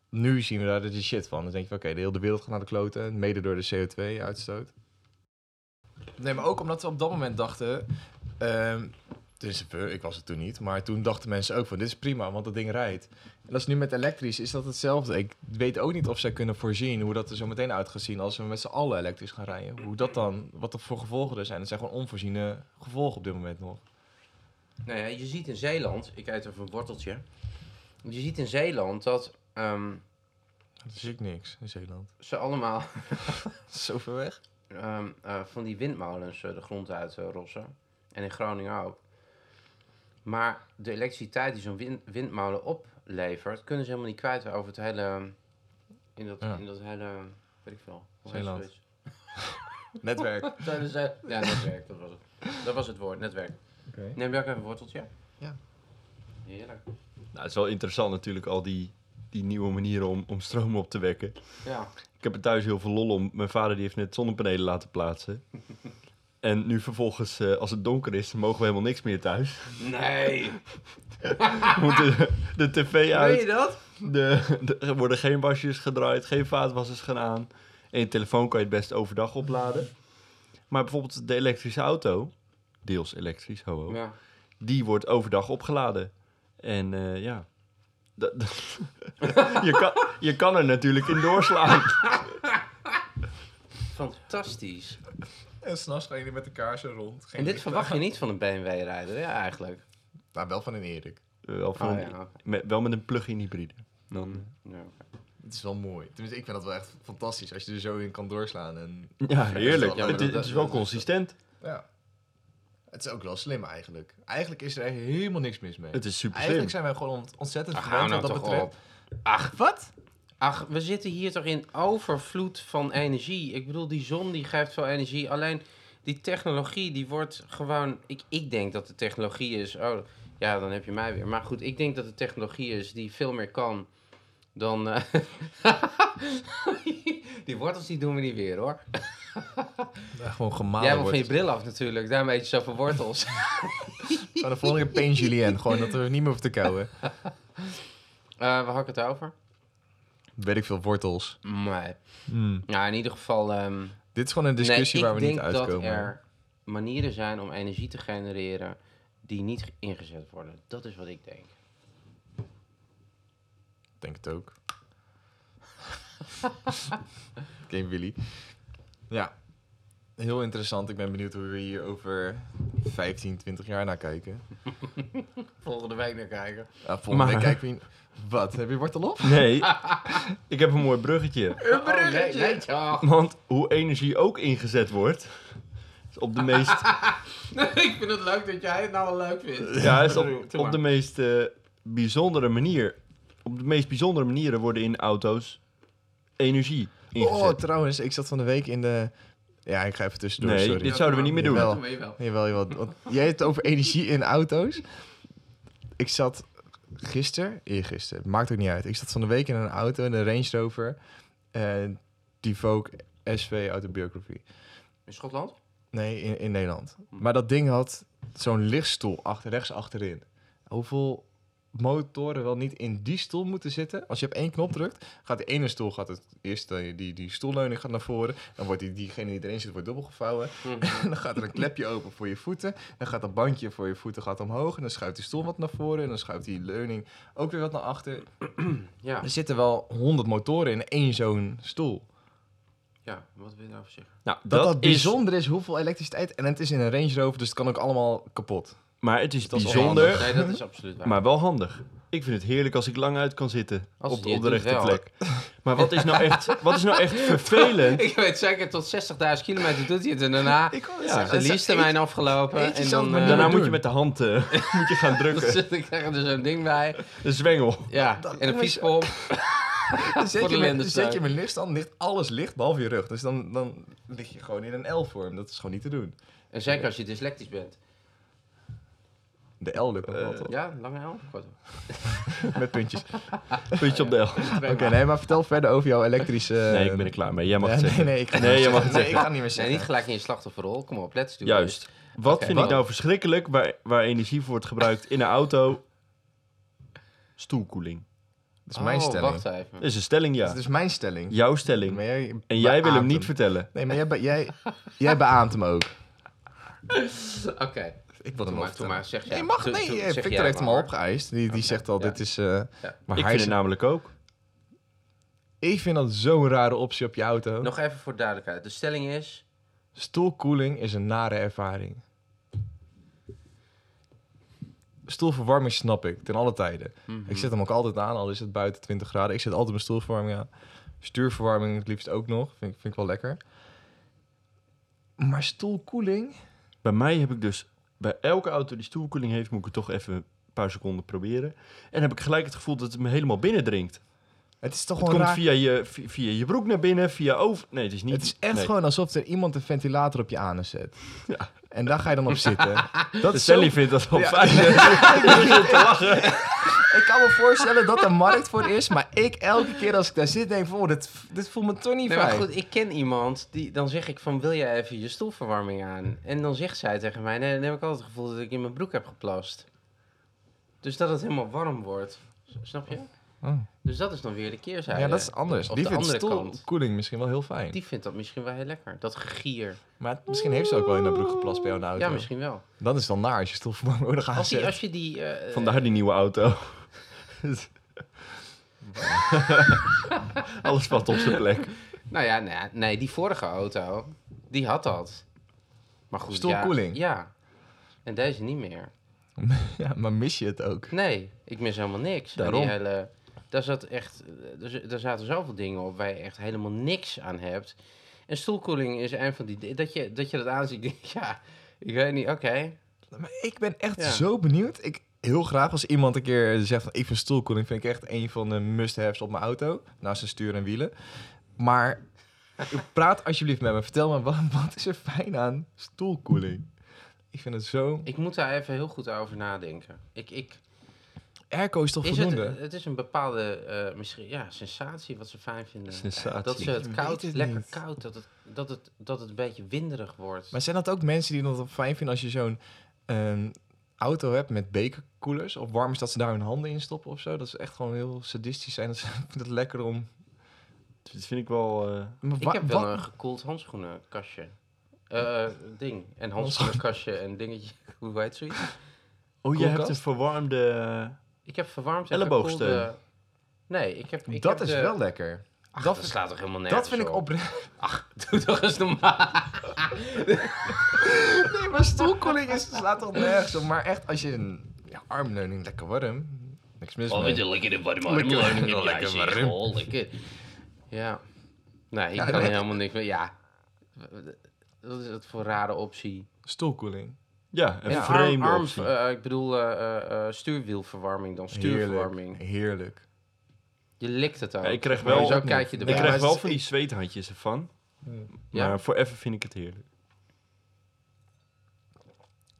Nu zien we daar de shit van. Dan denk je van, oké, de hele wereld gaat naar de kloten, mede door de CO2-uitstoot. Nee, maar ook omdat we op dat moment dachten, ehm, dus ik was het toen niet, maar toen dachten mensen ook van, dit is prima, want dat ding rijdt. En dat is nu met elektrisch, is dat hetzelfde. Ik weet ook niet of zij kunnen voorzien hoe dat er zo meteen uit gaat zien als we met z'n allen elektrisch gaan rijden. Hoe dat dan, wat er voor gevolgen er zijn. Dat zijn gewoon onvoorziene gevolgen op dit moment nog. Nou ja, je ziet in Zeeland, ik eet even een worteltje. Je ziet in Zeeland dat ehm, Dat zie ik niks in Zeeland. ze allemaal Zo ver weg? ehm, eh, van die windmolens eh, de grond uit eh, rossen. En in Groningen ook. Maar de elektriciteit die zo'n win- windmolen oplevert, kunnen ze helemaal niet kwijt over het hele. In dat, Ja. in dat hele. weet ik veel. hoe heet Zeeland. zoiets? Netwerk. Eh, Ja, netwerk, dat was het. Dat was het woord, netwerk. Oké. Neem je ook even een worteltje? Ja. Heerlijk. Nou, het is wel interessant natuurlijk, al die, die nieuwe manieren om, om stroom op te wekken. Ja. Ik heb er thuis heel veel lol om. Mijn vader die heeft net zonnepanelen laten plaatsen. En nu vervolgens, eh, als het donker is, mogen we helemaal niks meer thuis. Nee. We moeten de, de tv Weet je uit, dat? de, de- er worden geen wasjes gedraaid, geen vaatwassers gaan aan. En je telefoon kan je het best overdag opladen. Maar bijvoorbeeld de elektrische auto, deels elektrisch, ho, ho, Ja. die wordt overdag opgeladen. En eh, ja, je, kan, je kan er natuurlijk in doorslaan. Fantastisch. En s'nachts gaan jullie met de kaarsen rond. Geen En dit verwacht je niet van een BMW-rijder, ja, eigenlijk. Nou, wel van een Erik. Wel, van Oh, een- ja, met, wel met een plug-in hybride. Dan, Ja, oké. Het is wel mooi. Tenminste, ik vind dat wel echt fantastisch als je er zo in kan doorslaan. En, ja, heerlijk. Ja, maar het, is- dat- het is wel consistent. ja. Het is ook wel slim eigenlijk. Eigenlijk is er helemaal niks mis mee. Het is super Eigenlijk slim. zijn wij gewoon ont- ontzettend hou wat nou dat toch betreft. op. Ach, Wat? Ach, we zitten hier toch in overvloed van energie. Ik bedoel, die zon die geeft veel energie. Alleen die technologie, die wordt gewoon... Ik, ik denk dat de technologie is... Oh, ja, dan heb je mij weer. Maar goed, ik denk dat de technologie is die veel meer kan dan... eh, die wortels die doen we niet weer, hoor. Ja, gewoon gemalen Jij wil van je bril af natuurlijk. Daarom eet je zoveel wortels. Gewoon de volgende keer Julien. Gewoon dat we niet meer hoeven te kauwen. Eh waar had ik het over? Weet ik veel, wortels. Nee. Hmm. Ja, in ieder geval... ehm, Dit is gewoon een discussie nee, waar we niet Ik denk uitkomen. dat er manieren zijn om energie te genereren die niet ge- ingezet worden. Dat is wat ik denk. Denk het ook. Oké, Willy. Ja, heel interessant. Ik ben benieuwd hoe we hier over 15, 20 jaar naar kijken. Volgende week naar kijken. Ja, volgende Maar- week kijken we... in- Wat, heb je wortel op? Nee, ik heb een mooi bruggetje. Een bruggetje! nee, toch. Want hoe energie ook ingezet wordt, is op de meest, ik vind het leuk dat jij het nou wel leuk vindt. ja, is op, de meest eh, bijzondere manier. Op de meest bijzondere manieren worden in auto's energie ingezet. Oh, trouwens, ik zat van de week in de, Ja, ik ga even tussendoor, Nee, sorry. dit zouden we niet meer doen. Jawel. Jawel. jawel. Jawel, jawel. Want jij hebt het over energie in auto's. Ik zat gisteren, eergisteren, maakt ook niet uit. Ik zat van de week in een auto, in een Range Rover. en die Vogue SV Autobiography. In Schotland? Nee, in, in Nederland. Maar dat ding had zo'n lichtstoel achter, rechts achterin. Hoeveel motoren wel niet in die stoel moeten zitten? Als je op één knop drukt, gaat de ene stoel, gaat het eerst eh, die, die stoelleuning gaat naar voren. Dan wordt die, diegene die erin zit, wordt dubbel gevouwen. En dan gaat er een klepje open voor je voeten. Dan gaat dat bandje voor je voeten gaat omhoog. En dan schuift die stoel wat naar voren. En dan schuift die leuning ook weer wat naar achter. Ja. Er zitten wel honderd motoren in één zo'n stoel. ja, wat wil je daarover zeggen? Nou, Dat dat, is, bijzonder is hoeveel elektriciteit. En het is in een Range Rover, dus het kan ook allemaal kapot. Maar het is Dat is bijzonder, Nee, dat is absoluut waar. maar wel handig. Ik vind het heerlijk als ik lang uit kan zitten Als op, de rechte wel. plek. Maar wat is nou echt, wat is nou echt vervelend? ik weet zeker, tot 60.000 kilometer doet hij het. En daarna Ik Ja, is de leasetermijn afgelopen. En dan, eh, Daarna doen. moet je met de hand eh, moet je gaan dan drukken. zit ik er dus zo'n ding bij. Een zwengel. Ja, Dat- en een fietspomp. Dan zet, je zet je met lichtstand, ligt alles licht, behalve je rug. Dus dan, dan lig je gewoon in een L-vorm. Dat is gewoon niet te doen. En zeker als je dyslectisch bent. De L lukt nog wel, Eh, toch? Ja, lange L? Met puntjes. Puntje op de L. Oké, nee, maar vertel verder over jouw elektrische... Nee, ik ben er klaar mee. Jij mag Ja, het nee, zeggen. nee, ik ga Nee, niet je mag zeggen. het Nee, zeggen. ik ga niet meer Nee, zeggen. niet gelijk in je slachtofferrol. Kom op, let's do it. Juist. Wat vind ik nou verschrikkelijk waar, waar energie voor wordt gebruikt in een auto? Stoelkoeling. Dat is mijn Oh, stelling. wacht even. Dat is een stelling, ja. Dat is mijn stelling. Jouw stelling. Maar jij En jij wil hem niet vertellen. Nee, maar jij, jij, jij beaamt hem ook. Oké, Ik wil hem maar, maar. Zeg jij. Nee, mag nee. eh, zeg Victor jij heeft hem maar, al opgeëist. Die, die zegt al, ja. dit is... eh, Ja. maar ik hij vind het namelijk ook. ik vind dat zo'n rare optie op je auto. Nog even voor duidelijkheid. De stelling is... Stoelkoeling is een nare ervaring. Stoelverwarming snap ik, ten alle tijden. Mhm. Ik zet hem ook altijd aan, al is het buiten 20 graden. Ik zet altijd mijn stoelverwarming aan. Stuurverwarming het liefst ook nog, vind, ik- vind ik wel lekker. Maar stoelkoeling? Bij mij heb ik dus... Bij elke auto die stoelkoeling heeft, moet ik het toch even een paar seconden proberen. En heb ik gelijk het gevoel dat het me helemaal binnendringt. Het is toch Het gewoon komt raar. via je, vi- via je broek naar binnen, via over... Nee, het is niet... Het is echt nee. gewoon alsof er iemand een ventilator op je anus zet. Ja. En daar ga je dan op zitten. Dat De is zo... Sally vindt dat wel Ja. fijn. Ik kan me voorstellen dat er markt voor is, maar ik elke keer als ik daar zit denk van, oh, dit, dit voelt me toch niet Nee, maar fijn. goed, ik ken iemand, die, dan zeg ik van, wil jij even je stoelverwarming aan? En dan zegt zij tegen mij, nee, dan heb ik altijd het gevoel dat ik in mijn broek heb geplast. Dus dat het helemaal warm wordt. Snap je? Oh. Dus dat is dan weer de keerzijde. Ja, dat is anders. Of Die de vindt andere kant. stoelkoeling misschien wel heel fijn. Die vindt dat misschien wel heel lekker. Dat gegier. Maar misschien heeft ze ook wel in haar broek geplast bij jou in de auto. Ja, misschien wel. Dan is het dan naar als je stoelverwarming ook nog Als, die, aanzet. als je die... eh, Vandaar die nieuwe auto. Alles valt op zijn plek. Nou ja, nee, nee, die vorige auto, die had dat. Maar goed, Stoelkoeling? Ja, ja. En deze niet meer. Ja, maar mis je het ook? Nee, ik mis helemaal niks. En Daarom. Die hele, daar, zat echt, er, daar zaten zoveel dingen op waar je echt helemaal niks aan hebt. En stoelkoeling is een van die... Dat je dat, je dat aanziet, denk ja, ik weet niet, oké. Maar ik ben echt Ja. zo benieuwd. Ik heel graag als iemand een keer zegt van ik vind stoelkoeling vind ik echt een van de must-haves op mijn auto. Naast de stuur en wielen. Maar praat alsjeblieft met me. Vertel me, wat, wat is er fijn aan stoelkoeling? Ik vind het zo... Ik moet daar even heel goed over nadenken. Ik, ik, Airco is toch is het, voldoende? het is een bepaalde eh, misschien, ja, sensatie wat ze fijn vinden. Sensatie. Dat ze het koud, het lekker niet. koud, dat het, dat, het, dat het een beetje winderig wordt. Maar zijn dat ook mensen die dat fijn vinden als je zo'n ehm, auto hebt met bekerkoelers? Of warm is dat ze daar hun handen in stoppen of zo? Dat is echt gewoon heel sadistisch zijn. Dat ze- het lekker om... Dat vind ik wel... eh, Maar Ik heb wel wat- een gekoeld handschoenenkastje. Eh, ding. En handschoenenkastje en dingetje. Hoe heet zoiets? Oh, je hebt een verwarmde... Ik heb verwarmd en Elleboogsteun. gekoelde- Nee, ik heb... Ik dat heb is de- wel lekker. Ach, dat dat, slaat toch helemaal nergens Dat vind ik op. oprecht. Doe toch eens normaal. Nee, maar stoelkoeling is, slaat toch nergens op. Maar echt, als je een ja, armleuning lekker warm, niks mis Oh, mee. lekker de warme Lekker- armleuning. lekker zeg, warm. lekker. Ja. Nee, ik Ja, kan nee. helemaal niks meer. Ja. Wat is dat voor rare optie? Stoelkoeling. Ja, een Ja, vreemde arm, optie. eh, ik bedoel eh, eh, stuurwielverwarming dan. Stuurverwarming. Heerlijk. Heerlijk. Je likt het ook. Ja, ik krijg Maar wel- Zo kijk je ik erbij. Krijg maar wel van die zweethandjes ervan. Ja? Maar voor even vind ik het heerlijk.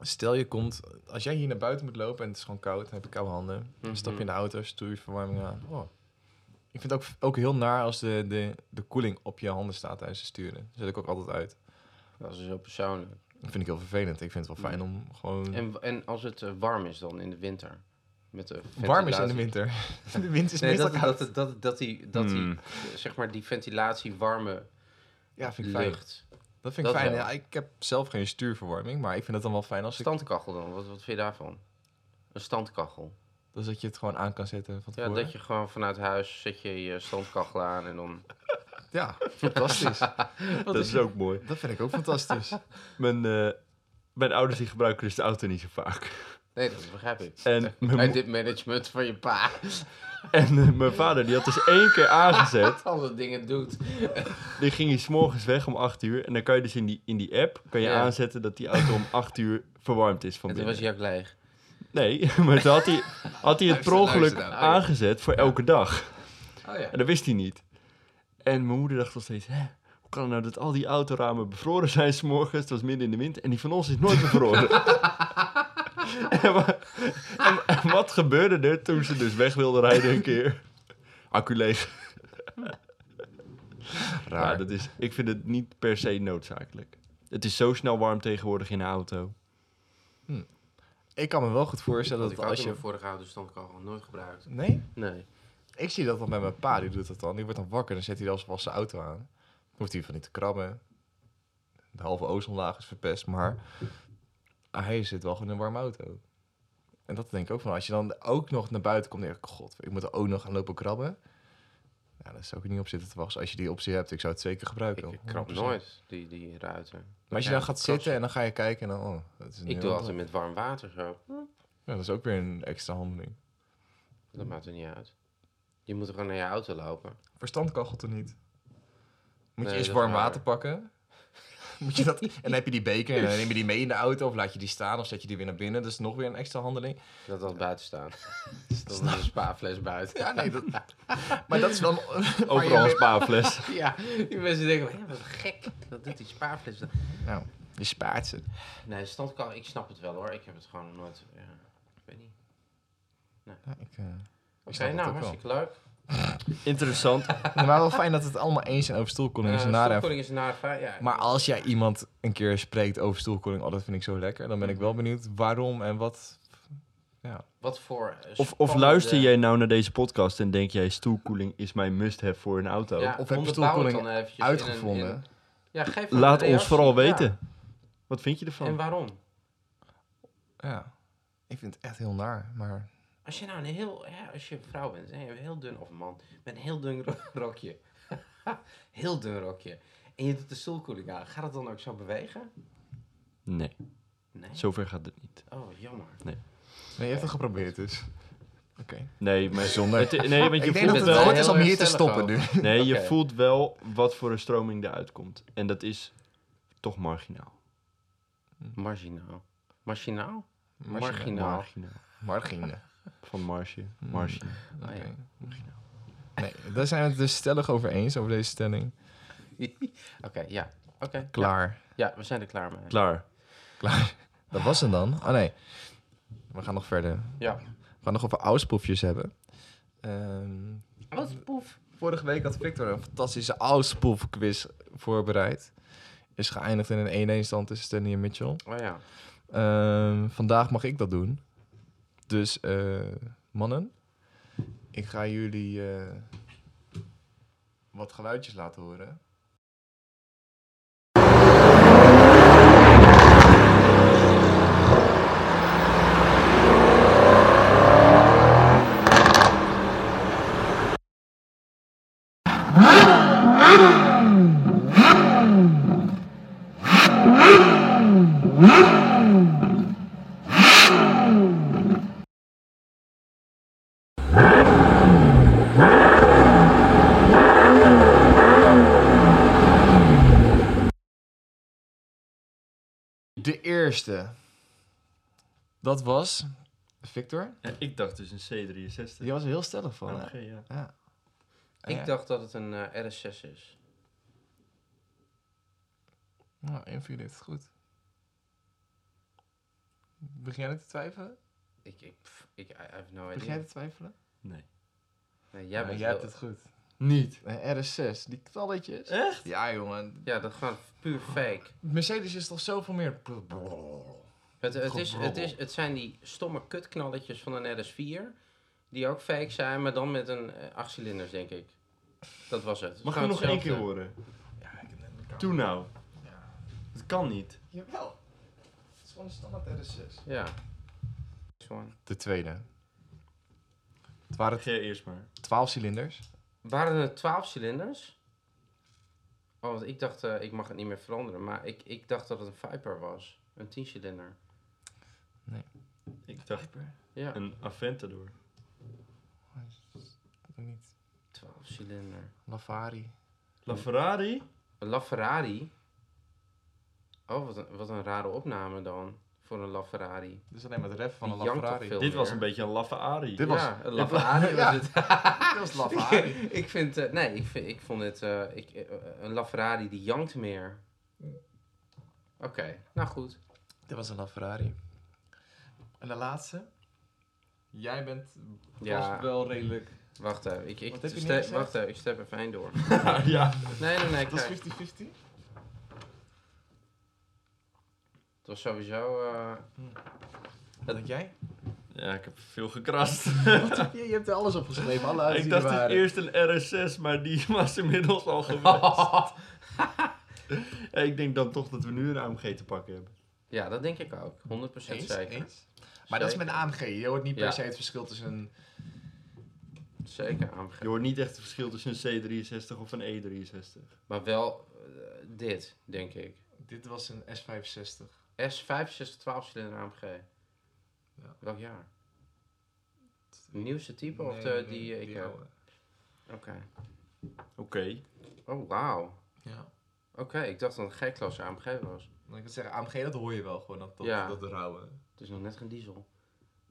Stel je komt, als jij hier naar buiten moet lopen en het is gewoon koud, dan heb je koude handen. Dan stap je in de auto, stoer je verwarming aan. Oh. Ik vind het ook, ook heel naar als de, de, de koeling op je handen staat tijdens het sturen. Dat zet ik ook altijd uit. Dat is zo persoonlijk. Dat vind ik heel vervelend. Ik vind het wel fijn om gewoon... En, en als het eh, warm is dan in de winter? Met de warm is in de winter. de wind is Nee, meestal dat, koud. dat, dat, dat, die, dat die, Hmm. zeg maar, die ventilatie warme Ja, vind ik fijn. lucht. Dat vind ik Dat fijn. Ja, ik heb zelf geen stuurverwarming, maar ik vind het dan wel fijn als ik... Standkachel dan, wat, wat vind je daarvan? Een standkachel. Dus dat je het gewoon aan kan zetten van Ja, dat je gewoon vanuit huis zet je je standkachel aan en dan... Ja, fantastisch. dat is ook mooi. dat vind ik ook fantastisch. Mijn, eh, mijn ouders die gebruiken dus de auto niet zo vaak. Nee, dat begrijp ik. En mijn, Bij dit management van je pa. en eh, mijn vader die had dus één keer aangezet. Alle dingen doet. Die ging hij 's morgens weg om 8 uur. En dan kan je dus in die, in die app kan je Ja. aanzetten dat die auto om 8 uur verwarmd is van En toen binnen. was hij ook leeg. Nee, maar toen had hij, had hij het per ongeluk nou. Ja. aangezet voor elke dag. Oh ja. En dat wist hij niet. En mijn moeder dacht nog steeds, hè, hoe kan het nou dat al die autoramen bevroren zijn s'morgens? Het was midden in de winter en die van ons is nooit bevroren. en, wa- en- en wat gebeurde er toen ze dus weg wilde rijden een keer? Accu leeg. Raar. Ja, dat is, ik vind het niet per se noodzakelijk. Het is zo snel warm tegenwoordig in een auto. Ik kan me wel goed voorstellen Dat ik als je... mijn vorige auto standkachel nooit gebruikt. Nee? Nee. Ik zie dat dan bij mijn pa, die doet dat dan. Die wordt dan wakker, dan zet hij alvast zijn auto aan. Hoeft hij van niet te krabben. De halve ozonlaag is verpest, maar hij zit wel gewoon in een warme auto. En dat denk ik ook van, als je dan ook nog naar buiten komt, dan denk ik, god, ik moet er ook nog gaan lopen krabben. Ja, daar zou ik niet op zitten te wachten. Als je die optie hebt, ik zou het zeker gebruiken. Ik krab 100%. nooit die, die ruiten. Maar als je Ja, dan gaat zitten en dan ga je kijken en dan, oh, dat is een Ik heel doe altijd met warm water zo. Ja, dat is ook weer een extra handeling. Dat maakt er niet uit. Je moet gewoon naar je auto lopen. Verstandkachel toch niet? Moet je Nee, eerst warm waar. water pakken? Moet je dat, en dan heb je die beker en dan neem je die mee in de auto of laat je die staan of zet je die weer naar binnen. Dat is nog weer een extra handeling. Dat dat buiten staan. Dat is een spaarfles buiten. Ja, nee, dat, maar dat is wel... Overal een spaarfles. Ja, die mensen denken, wat gek. Dat doet die spaarfles. Nou, je spaart ze. Nee, standkachel, ik snap het wel hoor. Ik heb het gewoon nooit, ja, ik weet niet. Ja, ik, eh, Oké, snap het nou, ook wel. hartstikke leuk. Interessant. maar wel fijn dat het allemaal eens zijn over stoelkoeling. Uh, is een nare- stopkoeling is een nare feit, ja. Maar als jij iemand een keer spreekt over stoelkoeling, oh, dat vind ik zo lekker. Dan ben ik wel benieuwd waarom en wat... Ja, Wat voor eh, Of, of luister jij nou naar deze podcast en denk jij stoelkoeling is mijn must-have voor een auto? Ja, Of heb je stoelkoeling in een- uitgevonden. in- Ja, geef Laat ons vooral Ja. weten. Wat vind je En ervan? waarom? Ja, ik vind het echt heel naar, maar... Als je nou een heel, ja, als je een vrouw bent, en je hebt een heel dun, of een man, met een heel dun ro- rokje. heel dun rokje. En je doet de stoelkoeling aan. Gaat het dan ook zo bewegen? Nee, Nee. zover gaat het niet. Oh, jammer. Nee, je hebt het geprobeerd dus. Oké. Nee, maar Zonder. het, nee, want je Ik denk voelt dat het wel, goed is om heel hier te stoppen nu. nee, je Oké. voelt wel wat voor een stroming eruit komt. En dat is toch marginaal. Marginaal. Marginaal? Marginaal. Marginaal. Marginaal. Margine. Van marge. Hmm. Marge. Oh, ja. Nee, daar zijn we het dus stellig over eens, over deze stelling. Oké, ja. Oké. Klaar. Ja, we zijn er klaar mee. Klaar. Klaar. Dat was hem dan. Oh nee. We gaan nog verder. Ja. We gaan nog over ausproefjes hebben. Ehm, Wat poef. vorige week had Victor een fantastische ausproefquiz voorbereid. Is geëindigd in een 1-1 stand tussen Stanley en Mitchell. Oh ja. Ehm, vandaag mag ik dat doen. Dus eh, mannen, ik ga jullie eh, wat geluidjes laten horen. Eerste. Dat was Victor. Ja, ik dacht dus een C63. Die was er heel stellig van. Ja. Ja. Ik Ja. dacht dat het een eh, RS6 is. Nou, één van jullie heeft het goed. Begin jij te twijfelen? Ik, ik, pff, ik I have no Begin idea. jij te twijfelen? Nee. Nee, jij jij hebt het goed. Niet. Een RS6, die knalletjes. Echt? Ja, jongen. Ja, dat gewoon puur fake. Mercedes is toch zoveel meer... Het, het, is, het, is, het zijn die stomme kutknalletjes van een RS4. Die ook fake zijn, maar dan met een eh, acht cilinders, denk ik. Dat was het. Mag ik nog één keer horen? Ja, ik heb net Toen nou. Ja. Het kan niet. Jawel. Het is gewoon een standaard RS6. Ja. Gewoon. De tweede. Het waren Ga jij eerst maar. 12 cilinders. Waren het 12 cilinders? Oh, want ik dacht, eh, ik mag het niet meer veranderen. Maar ik, ik dacht dat het een Viper was. Een 10 cilinder. Ik dacht Ja, een Aventador. Ook niet. 12 cilinder. Lavari. La Ferrari? Een LaFerrari? Oh, wat een, wat een rare opname dan. Voor een LaFerrari. Dit is alleen maar het ref van Die een LaFerrari. Dit was een beetje een laffe Ari. Dit was- ja, een LaFerrari was het. Dit was LaFerrari. ik vind, eh, nee, ik, vind, ik vond het, eh, ik, eh, een LaFerrari die jankt meer. Oké, nou goed. Dit was een LaFerrari. En de laatste. Jij bent Ja. wel redelijk... Wacht even, ik, ik, Wat heb je ste- neergezet? wacht even, ik step even door. ja. Nee, nee, nee, Dat kijk. is 50-50? Het was sowieso... eh, Wat denk jij? Ja, ik heb veel gekrast. je, je hebt er alles opgeschreven, alle auto's ik dacht er het waren. eerst een RS6, maar die was inmiddels al geweest. Ja, ik denk dan toch dat we nu een AMG te pakken hebben. ja, dat denk ik ook. 100% Eens, zeker. eens. Maar dat is met een AMG. Je hoort niet per Ja. se het verschil tussen een... Zeker AMG. Je hoort niet echt het verschil tussen een C63 of een E63. Maar wel eh, dit, denk ik. Dit was een S65. S65 12 cilinder AMG. Ja. Welk jaar? De nieuwste type of de, die eh, ik heb? Oké. Oké. Oh, wauw. Ja. Oké, ik dacht dat het een G-klasse AMG was. Dan ik wil zeggen, AMG dat hoor je wel gewoon, dat, dat, Ja. dat rauwe. Het is nog net geen diesel.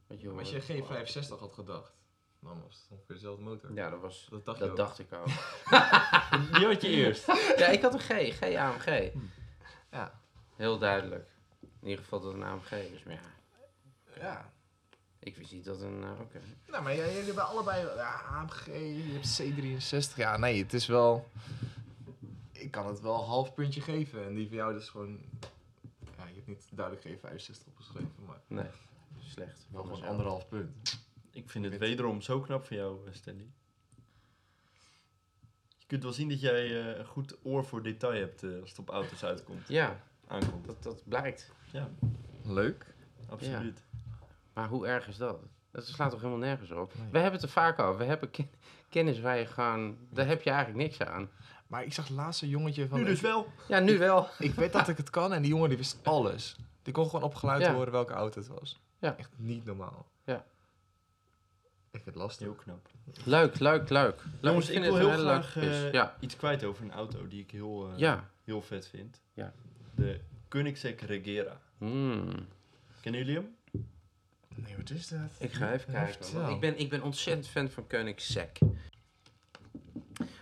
Wat je Maar als je G65 had gedacht, dan was het ongeveer dezelfde motor. Ja, dat was... Dat dacht je Dat ook. dacht ik ook. Die had je eerst. ja, ik had een G. G AMG. Ja. Heel duidelijk. In ieder geval dat het een AMG is. Maar ja, Ja. ik wist niet dat een... eh, Oké. Nou, maar jij- jullie hebben allebei... Ja, AMG, je hebt C63. Ja, nee, het is wel... Ik kan het wel een half puntje geven. En die van jou is gewoon... Ja, je hebt niet duidelijk G65 opgeschreven, maar Nee, slecht. wel gewoon anderhalf punt. Ik vind het wederom zo knap van jou, eh, Stanley. Je kunt wel zien dat jij eh, een goed oor voor detail hebt als het op auto's uitkomt, Ja, aankomt. dat, dat blijkt. Ja, Leuk. absoluut. Maar hoe erg is dat? Dat slaat toch helemaal nergens op? Nee. We hebben het er vaak over. We hebben ken- kennis waar je gewoon... Daar heb je eigenlijk niks aan. Maar ik zag laatst een jongetje van... Nu dus wel. Ja, nu wel. ik weet dat ik het kan en die jongen die wist alles. Die kon gewoon op geluid Ja. horen welke auto het was. Ja. Echt niet normaal. Ja. Ik vind het lastig. Heel knap. Leuk, leuk, leuk. Jongens, ik het wil heel graag eh, ja. iets kwijt over een auto die ik heel, eh, ja. heel vet vind. Ja. De Koenigsegg Regera. Hmm. Kennen jullie hem? Nee, wat is dat? Ik ga even kijken. want Ik ben, ik ben ontzettend fan van Koenigsegg.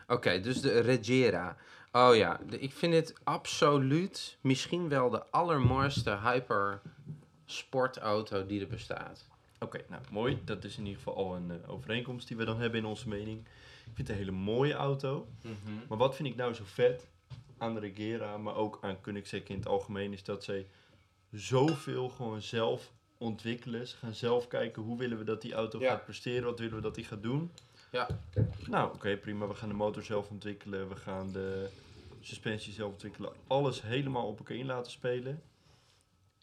Oké, dus de Regera. Oh ja, de- ik vind het absoluut misschien wel de allermooiste hyper sportauto die er bestaat. Oké, nou mooi. Dat is in ieder geval al een eh, overeenkomst die we dan hebben in onze mening. Ik vind het een hele mooie auto. Maar wat vind ik nou zo vet aan Regera, maar ook aan Koenigsegg in het algemeen, is dat zij zoveel gewoon zelf ontwikkelen. Ze gaan zelf kijken hoe willen we dat die auto Ja. gaat presteren, wat willen we dat die gaat doen. Ja. Nou, oké, prima. We gaan de motor zelf ontwikkelen, we gaan de suspensie zelf ontwikkelen. Alles helemaal op elkaar in laten spelen.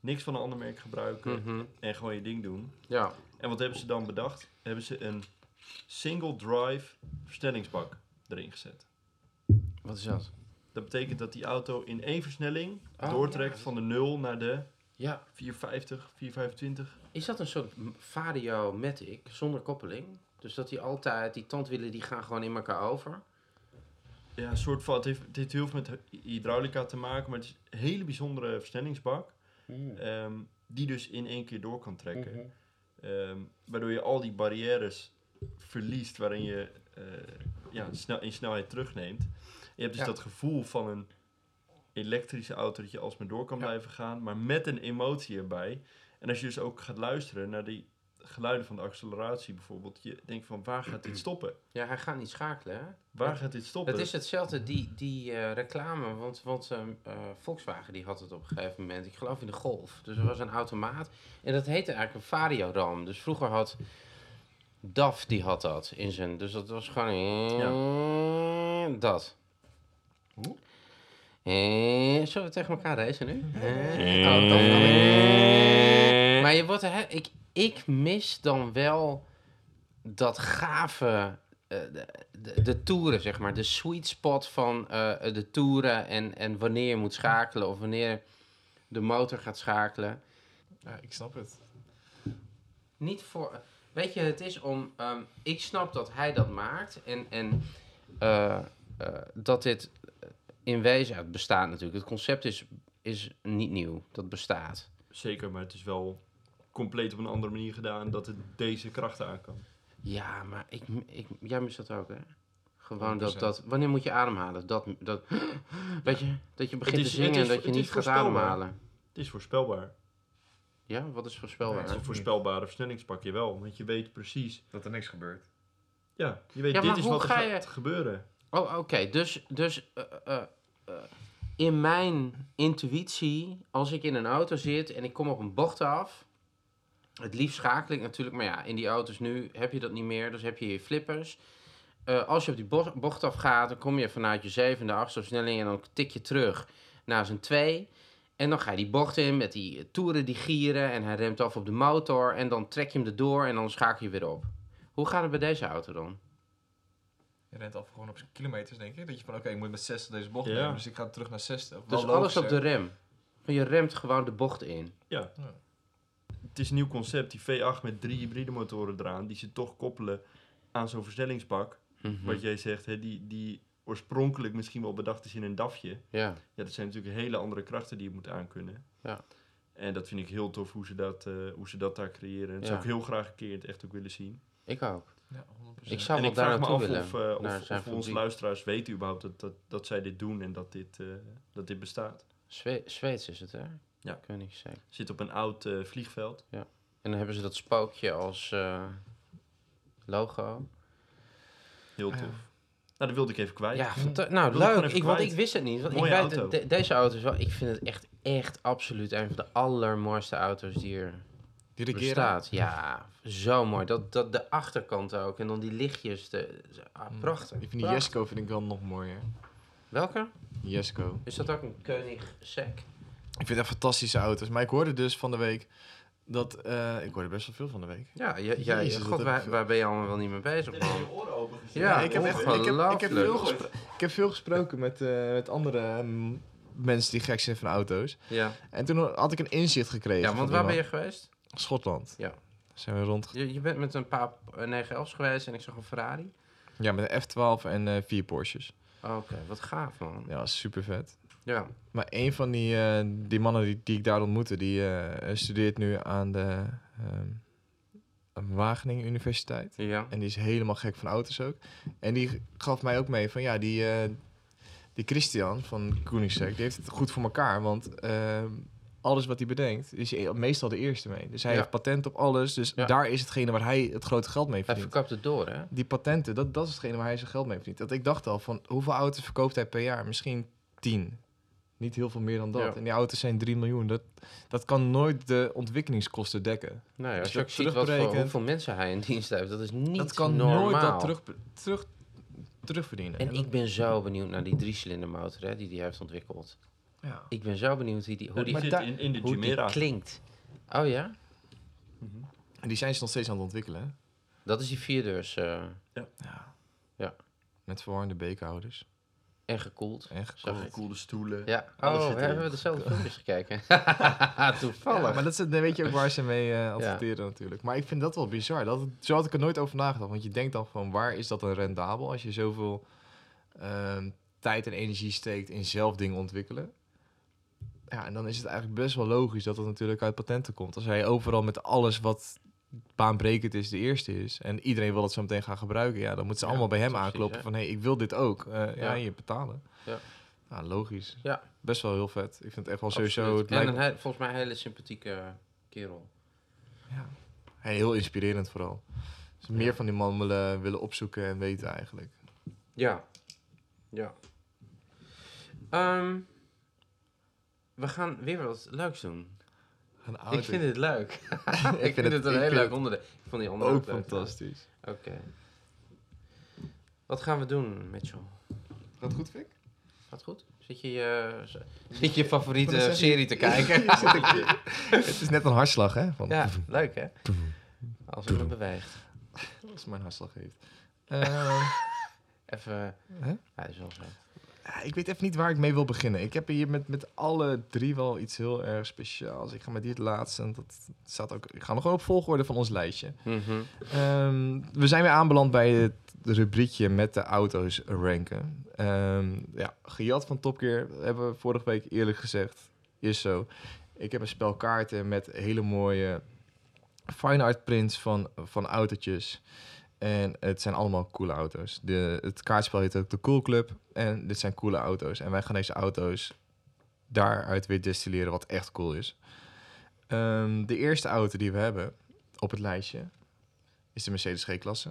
Niks van een ander merk gebruiken Mhm. en gewoon je ding doen. Ja. En wat hebben ze dan bedacht? Hebben ze een single drive versnellingsbak erin gezet. Wat is dat? Dat betekent dat die auto in één versnelling Oh, doortrekt ja. van de 0 naar de Ja. 450, 425. Is dat een soort Vario Matic zonder koppeling? Dus dat die altijd, die tandwielen die gaan gewoon in elkaar over? Ja, een soort van, het heeft, het heeft heel veel met hy- hydraulica te maken, maar het is een hele bijzondere versnellingsbak. ehm, die dus in één keer door kan trekken. Mhm. Ehm, waardoor je al die barrières verliest waarin je eh, ja, snel, in snelheid terugneemt. Je hebt dus Ja. dat gevoel van een elektrische auto dat je alsmaar door kan Ja. blijven gaan, maar met een emotie erbij. En als je dus ook gaat luisteren naar die geluiden van de acceleratie bijvoorbeeld, je denkt van waar gaat dit stoppen? Ja, hij gaat niet schakelen, hè? Waar gaat dit stoppen? Het is hetzelfde, die, die eh, reclame, want, want ehm, eh, Volkswagen die had het op een gegeven moment, ik geloof in de Golf. Dus er was een automaat en dat heette eigenlijk een Vario-ram. Dus vroeger had DAF, die had dat in zijn, dus dat was gewoon dat. Hoe? Eh, zullen we tegen elkaar racen nu? Eh, oh, dat kan ik. Maar je wordt er, hè, ik, ik mis dan wel dat gave, eh, de, de, de toeren, zeg maar. De sweet spot van eh, de toeren en, en wanneer je moet schakelen of wanneer de motor gaat schakelen. Ja, ik snap het. Niet voor, weet je, het is om, ehm, ik snap dat hij dat maakt en, en eh, eh, dat dit in wezen, het bestaat natuurlijk. Het concept is, is niet nieuw, dat bestaat. Zeker, maar het is wel compleet op een andere manier gedaan dat het deze krachten aan kan. Ja, maar ik, ik, jij mist dat ook, hè? Gewoon dat, 100%. dat, wanneer moet je ademhalen? Dat, dat, weet je, dat je begint is- te zingen en dat je niet gaat ademhalen. Het is voorspelbaar. Ja, wat is voorspelbaar? Het is een voorspelbare versnellingspak, wel, want je weet precies. Dat er niks gebeurt. Ja, je weet Ja, dit is wat er ga gaat je- gebeuren. Oh, oké. Dus, dus eh, eh, eh, in mijn intuïtie, als ik in een auto zit en ik kom op een bocht af, het liefst schakel ik natuurlijk, maar ja, in die auto's nu heb je dat niet meer, dus heb je je flippers. Als je op die bo- bocht af gaat, dan kom je vanuit je zevende, achtste versnelling en dan tik je terug naar zijn twee. En dan ga je die bocht in met die toeren die gieren en hij remt af op de motor en dan trek je hem erdoor en dan schakel je weer op. Hoe gaat het bij deze auto dan? Je rent af gewoon op zijn kilometers, denk ik. Dat je van, oké, ik moet met 60 deze bocht Ja. nemen, dus ik ga terug naar 60. Dus Wel alles logisch, op de rem. Van je remt gewoon de bocht in. Ja. Het is een nieuw concept, die V8 met drie hybride motoren eraan, die ze toch koppelen aan zo'n versnellingspak. Mhm. Wat jij zegt, hè, die, die oorspronkelijk misschien wel bedacht is in een DAFje. Ja. Ja, dat zijn natuurlijk hele andere krachten die je moet aankunnen. Ja. En dat vind ik heel tof hoe ze dat, eh, hoe ze dat daar creëren. En dat Ja. zou ik heel graag een keer in het echt ook willen zien. Ik ook. Ja, 100%. Ik zou en wel ik daar naartoe af willen. of, eh, naar of, zijn of onze luisteraars weten überhaupt dat, dat, dat zij dit doen en dat dit, eh, dat dit bestaat. Zwe Zweeds is het, hè? Ja. Koenigsegg. Zit op een oud eh, vliegveld. En dan hebben ze dat spookje als eh, logo. Heel Ah, tof. ja. Nou, dat wilde ik even kwijt. Ja, fanta- nou ik leuk. Ik, want ik wist het niet. Want ik Mooie auto. de- deze auto is wel... Ik vind het echt, echt absoluut een van de allermooiste auto's die er Die regeren. bestaat. Ja, zo mooi. Dat, dat de achterkant ook. En dan die lichtjes. De, ah, prachtig. Ik vind die. Jesco vind ik wel nog mooier. Welke? Jesco. Is dat ook een Koenigsegg? Ik vind dat fantastische auto's. Maar ik hoorde dus van de week dat... eh, ik hoorde best wel veel van de week. Ja, ja, ja, Jezus, god, waar, ik- waar ben je allemaal wel niet mee bezig, man? oren open Ja, ik, heb echt, ik, heb, ik, heb veel ik heb veel gesproken met, eh, met andere mm, mensen die gek zijn van auto's. Ja, En toen had ik een inzicht gekregen. ja want waar ben je geweest? Schotland. Ja. Zijn we rond. Je, je bent met een paar eh, 911's geweest en ik zag een Ferrari. Ja, met een F12 en eh, vier Porsches. Oké, wat gaaf, man. Ja, super vet. Ja, Maar een van die, eh, die mannen die, die ik daar ontmoette, die eh, studeert nu aan de ehm, Wageningen Universiteit. ja. En die is helemaal gek van auto's ook. En die gaf mij ook mee van ja, die, eh, die Christian van Koenigsegg, die heeft het goed voor elkaar. Want ehm, alles wat hij bedenkt, is hij meestal de eerste mee. Dus hij Ja. heeft patent op alles. Dus Ja. daar is hetgene waar hij het grote geld mee Hij verdient. verkoopt het door, hè? Die patenten, dat, dat is hetgene waar hij zijn geld mee verdient. Dat ik dacht al van, hoeveel auto's verkoopt hij per jaar? Misschien 10. Niet heel veel meer dan dat. Ja. En die auto's zijn 3 miljoen. Dat, dat kan nooit de ontwikkelingskosten dekken. Nou ja, als je ook ziet wat voor, hoeveel mensen hij in dienst heeft, dat is niet dat kan normaal. nooit dat terug, terug, terugverdienen. En ik ben zo benieuwd naar die driecilinder motor hè, die hij heeft ontwikkeld. Ja. Ik ben zo benieuwd wie die, hoe Die zit in, in de hoe die klinkt. Oh ja? En die zijn ze nog steeds aan het ontwikkelen. Hè? Dat is die vierdeurs eh Ja. Met verwarrende bekerhouders. en gekoeld. En gekoeld. Coole stoelen. Ja, Alles oh, we erin. hebben dezelfde filmpjes gekeken. Toevallig. Ja, maar dat is, dan weet je ook waar ze mee eh adverteren natuurlijk. Maar ik vind dat wel bizar. Dat, zo had ik er nooit over nagedacht. Want je denkt dan van, waar is dat dan rendabel? Als je zoveel ehm, tijd en energie steekt in zelf dingen ontwikkelen. Ja, en dan is het eigenlijk best wel logisch dat het natuurlijk uit patenten komt. Als hij overal met alles wat baanbrekend is, de eerste is. En iedereen wil het zo meteen gaan gebruiken. Ja, dan moeten ze Ja, allemaal bij hem aankloppen hè. van... hé, hey, ik wil dit ook. Eh, ja. Ja. je betalen. Ja. Ja, logisch. Ja. Best wel heel vet. Ik vind het echt wel sowieso... Het En een volgens mij een hele sympathieke kerel. heel inspirerend vooral. Dus meer van die man willen, willen opzoeken en weten eigenlijk. Ja. Ja. Ehm, we gaan weer wat leuks doen. Ik vind het leuk. ik, vind het, een ik heel leuk onderdeel. Ik vond die ook leuk. fantastisch. Oké. Wat gaan we doen, Mitchell? Gaat goed, Fik? Gaat goed? Zit je je, zit je favoriete Ik serie te kijken? het is net een hartslag, hè? Van, ja, leuk hè? Als het me beweegt. Als mijn hartslag heeft. Eh, Even... Hè? Ja, dat is wel zo. Ik weet even niet waar ik mee wil beginnen. Ik heb hier met, met alle drie wel iets heel erg speciaals. Ik ga met dit laatste. en Dat staat ook, ik ga nog gewoon op volgorde van ons lijstje. Mhm. Ehm, we zijn weer aanbeland bij het rubriekje met de auto's ranken. Ehm, ja, gejat van Top Gear, hebben we vorige week eerlijk gezegd. Is zo. Ik heb een spel kaarten met hele mooie fine art prints van, van autootjes. En het zijn allemaal coole auto's. De, het kaartspel heet ook de Cool Club. En dit zijn coole auto's. En wij gaan deze auto's daaruit weer destilleren wat echt cool is. Ehm, de eerste auto die we hebben op het lijstje is de Mercedes G-klasse.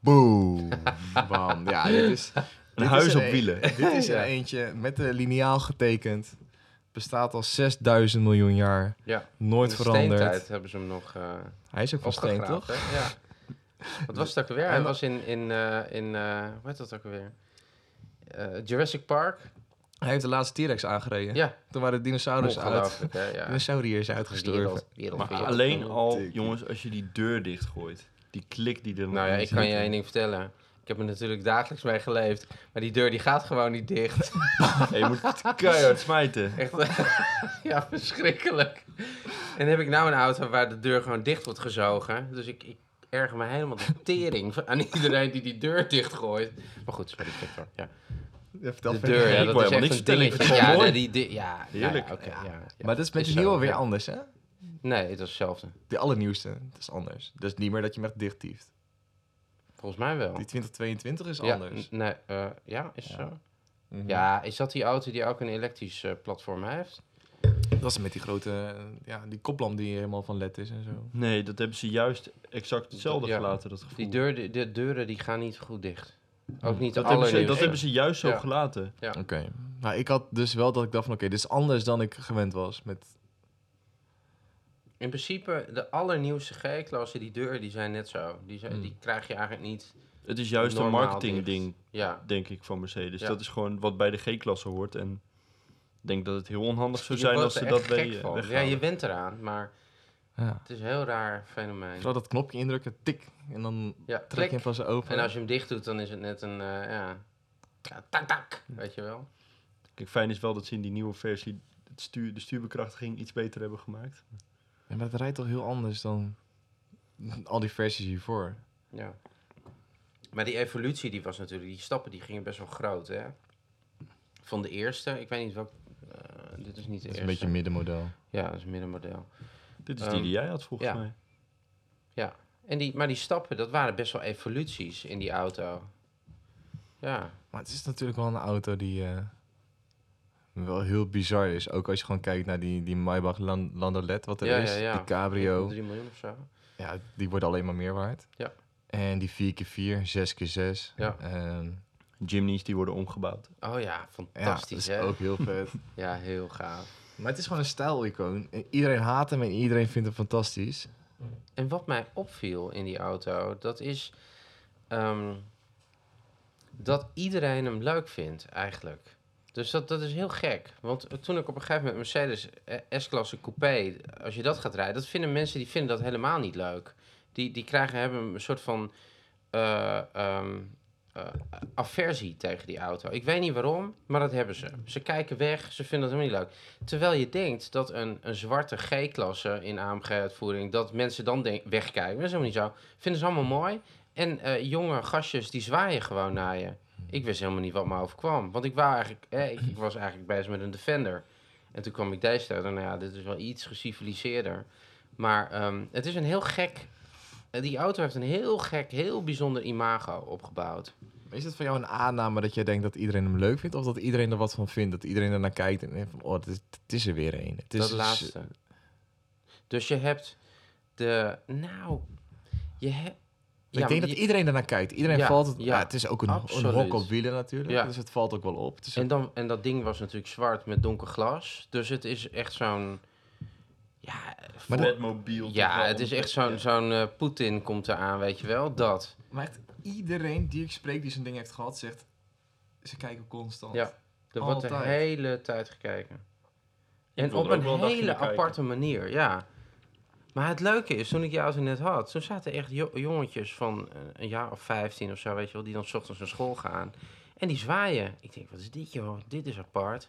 Boom. Bam. Ja, dit is... Een huis is op een- wielen. Dit is er Ja. eentje met de liniaal getekend. Bestaat al 6000 miljoen jaar. Ja. Nooit In de veranderd. steentijd hebben ze hem nog eh Hij is ook van steen, toch? hè? Ja. Wat was het ook alweer? Hij was in, in, eh, in eh, hoe heet dat ook alweer? Eh, Jurassic Park. Hij heeft de laatste T-Rex aangereden. Ja, Toen waren de dinosaurus uit. hè? Ja. Dinosauriërs uitgestorven. Wereld, wereld, Maar wereld. alleen al, jongens, als je die deur dichtgooit. Die klik die er Nou ja, ik kan je één ding vertellen. Ik heb er natuurlijk dagelijks mee geleefd. Maar die deur die gaat gewoon niet dicht. Ja, je moet keihard smijten. Echt, ja, verschrikkelijk. En dan heb ik nou een auto waar de deur gewoon dicht wordt gezogen. Dus ik, ik erger me helemaal de tering aan iedereen die die deur dichtgooit. Maar goed, sorry, Victor. Ja. Ja, vertel De deur, Ik ja, dat is helemaal echt niks een dingetje. het Ja, wel mooi. die, die, ja, Heerlijk. Ja, oké, ja, ja. Maar dat is met de nieuwe weer ja. anders, hè? Nee, het is hetzelfde. De allernieuwste. Dat is anders. Dat is niet meer dat je hem echt dicht tieft. Volgens mij wel. Die 2022 is ja, anders. Nee, eh, ja, is het zo? Mhm. Ja, is dat die auto die ook een elektrisch eh, platform heeft? Dat is met die grote, eh, ja, die koplamp die helemaal van LED is en zo. Nee, dat hebben ze juist exact hetzelfde Ja. gelaten, dat gevoel. Die deur, de, de deuren die gaan niet goed dicht. Ook niet dat, hebben ze, dat hebben ze juist zo Ja. gelaten. Ja. Oké. Maar ik had dus wel dat ik dacht van, oké, dit is anders dan ik gewend was met... In principe, de allernieuwste G-klasse, die deuren, die zijn net zo. Die, zijn, Hmm. die krijg je eigenlijk niet... Het is juist een Normaal marketingding, Ja, denk ik, van Mercedes. Ja. Dat is gewoon wat bij de G-klasse hoort. En denk dat het heel onhandig zou je zijn als ze dat gek we, van. Ja, je went eraan, maar Ja. het is een heel raar fenomeen. Vooral dat knopje indrukken, tik, en dan Ja, trek je hem van zijn open. En als je hem dicht doet, dan is het net een, eh, ja... ja, tak, tak, weet je wel. Kijk, fijn is wel dat ze in die nieuwe versie het stuur, de stuurbekrachtiging iets beter hebben gemaakt. Ja, maar het rijdt toch heel anders dan al die versies hiervoor. Ja. Maar die evolutie, die was natuurlijk... Die stappen, die gingen best wel groot, hè? Van de eerste, ik weet niet welk... eh, dit is niet de Dat is een beetje een middenmodel. Ja, dat is een middenmodel. Dit is Ehm, die die jij had volgens ja. mij. En die, maar die stappen, dat waren best wel evoluties in die auto. Ja, Maar het is natuurlijk wel een auto die eh, wel heel bizar is. Ook als je gewoon kijkt naar die, die Maybach Lan- Landolet, wat er Ja, is. ja, ja. Die cabrio. 3 miljoen of zo. Ja, die worden alleen maar meer waard. Ja. En die 4x4, 6x6. Ja. Ehm, Jimny's die worden omgebouwd. Oh ja, ja, dat fantastisch is hè? ook heel vet. Ja, heel gaaf. maar het is gewoon een stijlicoon. En Iedereen haat hem en iedereen vindt hem fantastisch. En wat mij opviel in die auto, dat is ehm, dat iedereen hem leuk vindt eigenlijk. Dus dat, dat is heel gek. Want toen ik op een gegeven moment Mercedes eh, S-klasse coupé, als je dat gaat rijden, dat vinden mensen die vinden dat helemaal niet leuk. Die, die krijgen, hebben een soort van eh, ehm, eh, aversie tegen die auto. Ik weet niet waarom, maar dat hebben ze. Ze kijken weg, ze vinden het helemaal niet leuk. Terwijl je denkt dat een, een zwarte G-klasse in AMG-uitvoering, dat mensen dan wegkijken. Dat is helemaal niet zo. Vinden ze allemaal mooi. En eh, jonge gastjes, die zwaaien gewoon naar je. Ik wist helemaal niet wat me overkwam. Want ik, wou eigenlijk, eh, ik, ik was eigenlijk bezig met een Defender. En toen kwam ik deze tegen. Nou ja, dit is wel iets geciviliseerder. Maar ehm, het is een heel gek... Die auto heeft een heel gek, heel bijzonder imago opgebouwd. Is het van jou een aanname dat jij denkt dat iedereen hem leuk vindt? Of dat iedereen er wat van vindt? Dat iedereen er naar kijkt en denkt van, oh, het is, het is er weer een. Het is dat laatste. Dus je hebt de... Nou, je hebt... ik denk dat iedereen ernaar kijkt. Iedereen Ja, valt het... ja, Ja, het is ook een, een absoluut. hok op wielen natuurlijk. Ja. Dus het valt ook wel op. En, dan, en dat ding was natuurlijk zwart met donker glas. Dus het is echt zo'n... Ja, Maar voor- Batmobiel. toch ja het is echt zo'n Ja. zo'n eh, Poetin komt eraan, weet je wel. Dat. Maar echt iedereen die ik spreek die zo'n ding heeft gehad, zegt... Ze kijken constant. Ja. Er wordt de hele tijd gekeken. Ik En op een hele kijken. aparte manier, ja. Maar het leuke is, toen ik jou zo net had, toen zaten echt jo- jongetjes van eh, een jaar of 15 of zo, weet je wel, die dan 's ochtends naar school gaan. En die zwaaien. Ik denk, wat is dit joh? Dit is apart.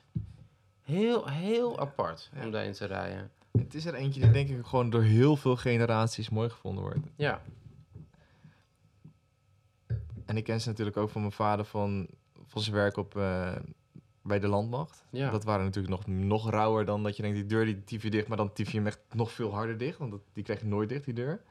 Heel, heel apart Ja. om daarin te rijden. Het is er eentje die denk ik gewoon door heel veel generaties mooi gevonden wordt. Ja, En ik ken ze natuurlijk ook van mijn vader van, van zijn werk op, eh, bij de landmacht. ja. Dat waren natuurlijk nog, nog rauwer dan dat je denkt, die deur die tief je dicht, maar dan tief je hem echt nog veel harder dicht, want dat, die krijg je nooit dicht, die deur.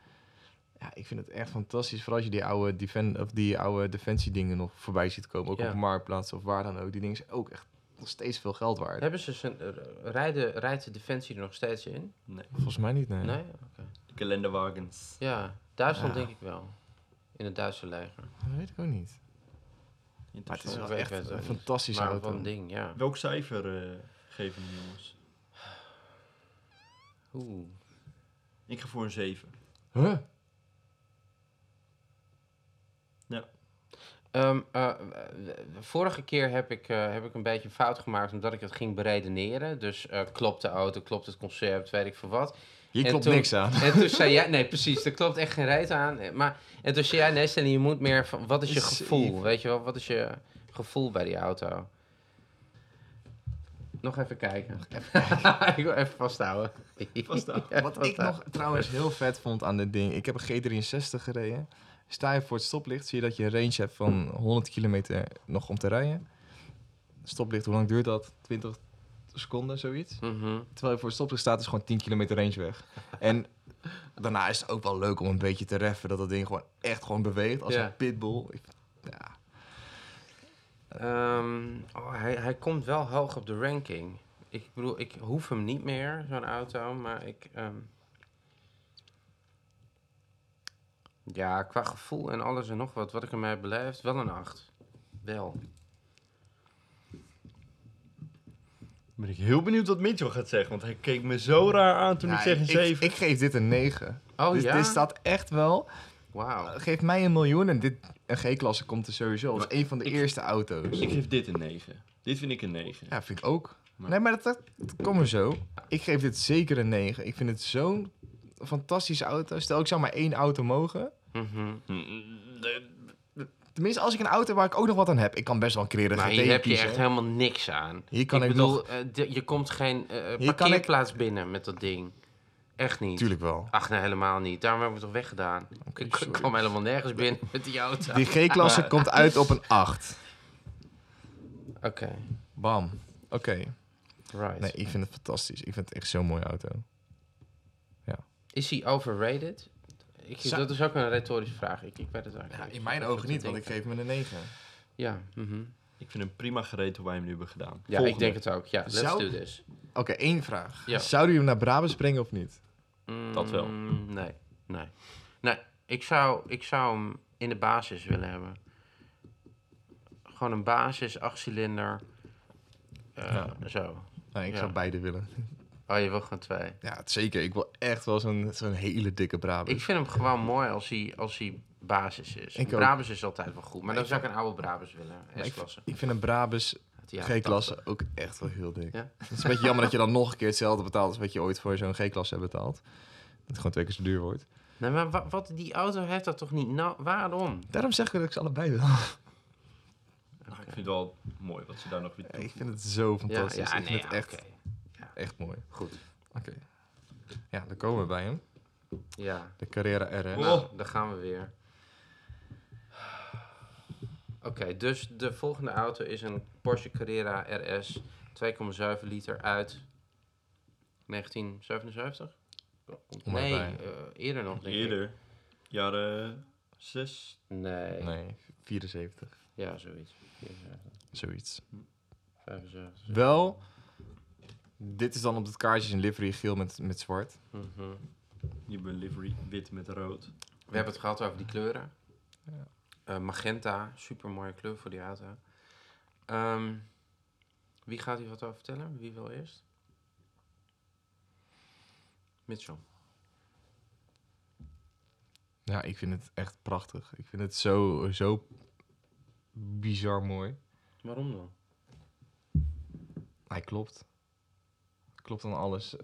Ja, ik vind het echt fantastisch, vooral als je die oude, defen of die oude defensiedingen nog voorbij ziet komen, ook Ja. op marktplaatsen of waar dan ook. Die dingen zijn ook echt nog steeds veel geld waard. Hebben ze zijn, eh, rijden, rijdt de Defensie er nog steeds in? Nee. Volgens mij niet, nee. Nee? Oké. De kalenderwagens. Ja, Duitsland Ja. denk ik wel. In het Duitse leger. Dat weet ik ook niet. Maar het is wel echt een Maar auto. een ding, ja. Welk cijfer eh, geven die jongens? Oeh. Ik ga voor een 7. Huh? Ehm, eh, eh, vorige keer heb ik, eh, heb ik een beetje een fout gemaakt omdat ik het ging beredeneren. Dus eh, klopt de auto, klopt het concept, weet ik veel wat. Hier En klopt toen- niks aan. En toen zei jij, nee precies, er klopt echt geen reet aan. Maar, en toen zei jij, nee Stanley, je moet meer van, wat is je gevoel? Weet je wel, wat is je gevoel bij die auto? Nog even kijken. ik wil even vasthouden. Vasthouden. Ja, Wat ik nog trouwens heel vet vond aan dit ding. Ik heb een G63 gereden. Sta je voor het stoplicht, zie je dat je een range hebt van 100 kilometer nog om te rijden. Stoplicht, hoe lang duurt dat? 20 seconden, zoiets. Mhm. Terwijl je voor het stoplicht staat, is gewoon 10 kilometer range weg. En daarna is het ook wel leuk om een beetje te reffen. Dat dat ding gewoon echt gewoon beweegt als een pitbull. Ik- Ja, Ehm, oh, hij, hij komt wel hoog op de ranking. Ik bedoel, ik hoef hem niet meer, zo'n auto, maar ik... ehm, ja, qua gevoel en alles en nog wat, wat ik ermee heb beleefd, wel een 8. Wel. Ben ik heel benieuwd wat Mitchell gaat zeggen, want hij keek me zo raar aan toen ik zeg een ik, 7. ik geef dit een 9. Oh dus ja? dit staat echt wel... Wauw. Geef mij een miljoen en dit, een G-klasse komt er sowieso. Dat is een van de ik- eerste auto's. Ik geef dit een 9. Dit vind ik een 9. Ja, vind ik ook. Maar- Nee, maar dat, dat, dat komt er zo. Ik geef dit zeker een 9. Ik vind het zo'n fantastische auto. Stel, ik zou maar één auto mogen. Mhm. Tenminste, als ik een auto waar ik ook nog wat aan heb. Ik kan best wel een creëren Maar hier heb je echt helemaal niks aan. Hier kan ik, bedoel, nog... eh, je komt geen ik- parkeerplaats binnen met dat ding. Echt niet. Tuurlijk wel. Ach nee, helemaal niet. Daarom hebben we het toch weggedaan. Ik sorry. kwam helemaal nergens binnen met die auto. Die G-klasse komt uit op een 8. Oké, Bam. Oké. right. Nee, ik vind het fantastisch. Ik vind het echt zo'n mooie auto. Is hij overrated? Ik, Zou- Dat is ook een retorische vraag. Ik, ik weet het eigenlijk Ja, in mijn ogen niet, want ik geef hem een 9. Ja, mhm. Ik vind hem prima gereed hoe wij hem nu hebben gedaan. ja ik denk het ook. Ja, let's Zou- do this. Oké, één vraag. Ja. Zouden jullie hem naar Brabants brengen of niet? Dat wel. Mm, Nee, nee. Nee, ik zou, ik zou hem in de basis willen hebben. Gewoon een basis, achtcilinder. Eh, Zo. Nee, ik Ja. zou beide willen. Oh, je wil gewoon twee. Ja, het zeker. Ik wil echt wel zo'n zo'n hele dikke Brabant. Ik vind hem gewoon mooi als hij, als hij basis is. Ik ook. Brabus is altijd wel goed. Maar Maar dan ik zou ik een oude Brabus willen. Ik, S-klasse. ik vind een Brabus G-klasse 80. ook echt wel heel dik. Ja? Het is een beetje jammer dat je dan nog een keer hetzelfde betaalt als wat je ooit voor zo'n G-klasse hebt betaald. Dat het gewoon twee keer zo duur wordt. Nee, maar wa- wat, die auto heeft dat toch niet? Nou, waarom? Daarom zeg ik dat ik ze allebei wil. Nou, ik vind het wel mooi wat ze daar nog weer Ja, ik vind het zo Ja, fantastisch. ja, ik nee, vind het ja, echt. Echt mooi. Goed. Oké. Ja, dan komen we bij hem. Ja, De Carrera RS. Oh. nou, daar gaan we weer. Oké, dus de volgende auto is een Porsche Carrera RS 2,7 liter uit 1977? Om maar Nee, bij. eh, eerder nog, denk ik. Eerder, jaren Zes. Nee. Nee, 74. Ja, zoiets. 74, Zoiets. 75. Wel, dit is dan op het kaartje een livery geel met, met zwart. Mhm. Je bent livery wit met rood. We hebben het gehad over die kleuren. Ja. Eh, magenta, super mooie kleur voor die auto. Ehm, wie gaat hier wat over vertellen? Wie wil eerst? Mitchell. Ja, ik vind het echt prachtig. Ik vind het zo, zo bizar mooi. Waarom dan? Hij klopt. Klopt aan alles.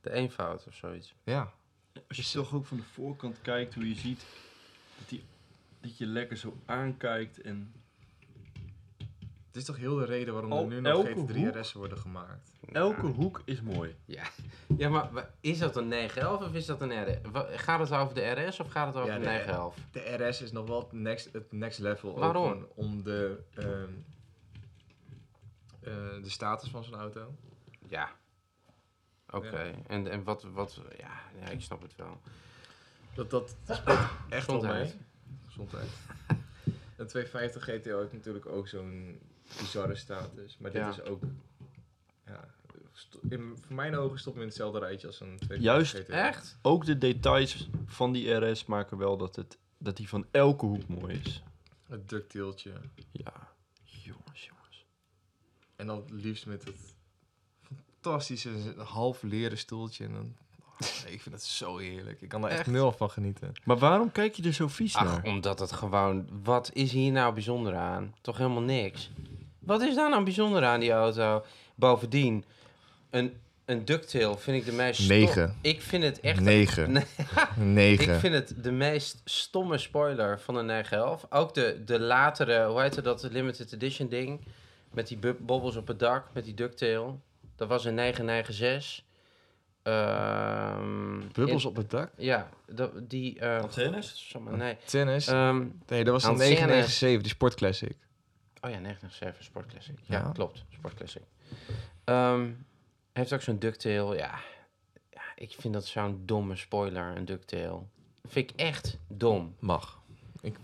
De eenvoud of zoiets. Ja, Als je toch ook van de voorkant kijkt, hoe je ziet dat, die, dat je lekker zo aankijkt en... het is toch heel de reden waarom Al- er nu nog elke GT3 hoek? RS'en worden gemaakt. Elke hoek is mooi. Ja, ja maar wa- is dat een 911 of is dat een RS? Wa- Gaat het over de RS of gaat het over Ja, de de- 911? De RS is nog wel het next, het next level. ook Waarom? gewoon om de, ehm, eh, de status van zo'n auto. Ja. Oké, en, en wat, wat ja, ja, ik snap het wel. Dat, dat speelt echt wel mee. Gezondheid. Een 250 GTO heeft natuurlijk ook zo'n bizarre status. Maar dit Ja. is ook... Ja, in, voor mijn ogen stopt hem in hetzelfde rijtje als een 250 Juist. GTO. Echt? Ook de details van die RS maken wel dat, het, dat die van elke hoek mooi is. Het ductieltje. Ja. En dan het liefst met het fantastische half leren stoeltje. En dan, oh, ik vind het zo heerlijk. Ik kan er echt, Echt? nul van genieten. Maar waarom kijk je er zo vies Ach, naar? omdat het gewoon... Wat is hier nou bijzonder aan? Toch helemaal niks. Wat is daar nou bijzonder aan, die auto? Bovendien, een, een ducktail vind ik de meest... Negen. Ik vind het echt... Negen. Nee. Negen. Ik vind het de meest stomme spoiler van een 911. Ook de, de latere, hoe heette dat, limited edition ding. Met die bobbels op het dak, met die ducktail. Dat was een 996. Ehm, Bubbels in- op het dak? Ja, dat, die... eh godsamme, Nee. Tennis? Ehm, nee, dat was een Antennes. 997, die Sportclassic. oh ja, 997, Sport Classic. Ja, Ja. klopt, Sport Classic. Ehm, heeft ook zo'n ducktail. Ja, ja, ik vind dat zo'n domme spoiler, een ducktail. Vind ik echt dom. Mag.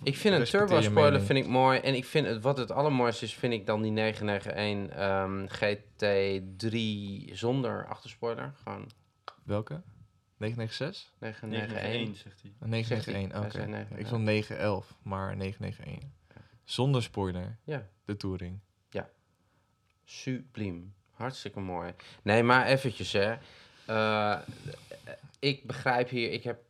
Ik vind een turbo spoiler vind ik mooi. En ik vind het, wat het allermooiste is, vind ik dan die 991 ehm, GT3 zonder achterspoiler. Gewoon Welke? 996? 991. zegt hij. Een 991, Zegt hij. oké. Hij zei 991. Ik vond 911, maar 991. Zonder spoiler, Ja, de touring. subliem. Hartstikke mooi. Nee, maar eventjes hè. Eh, ik begrijp hier, ik heb...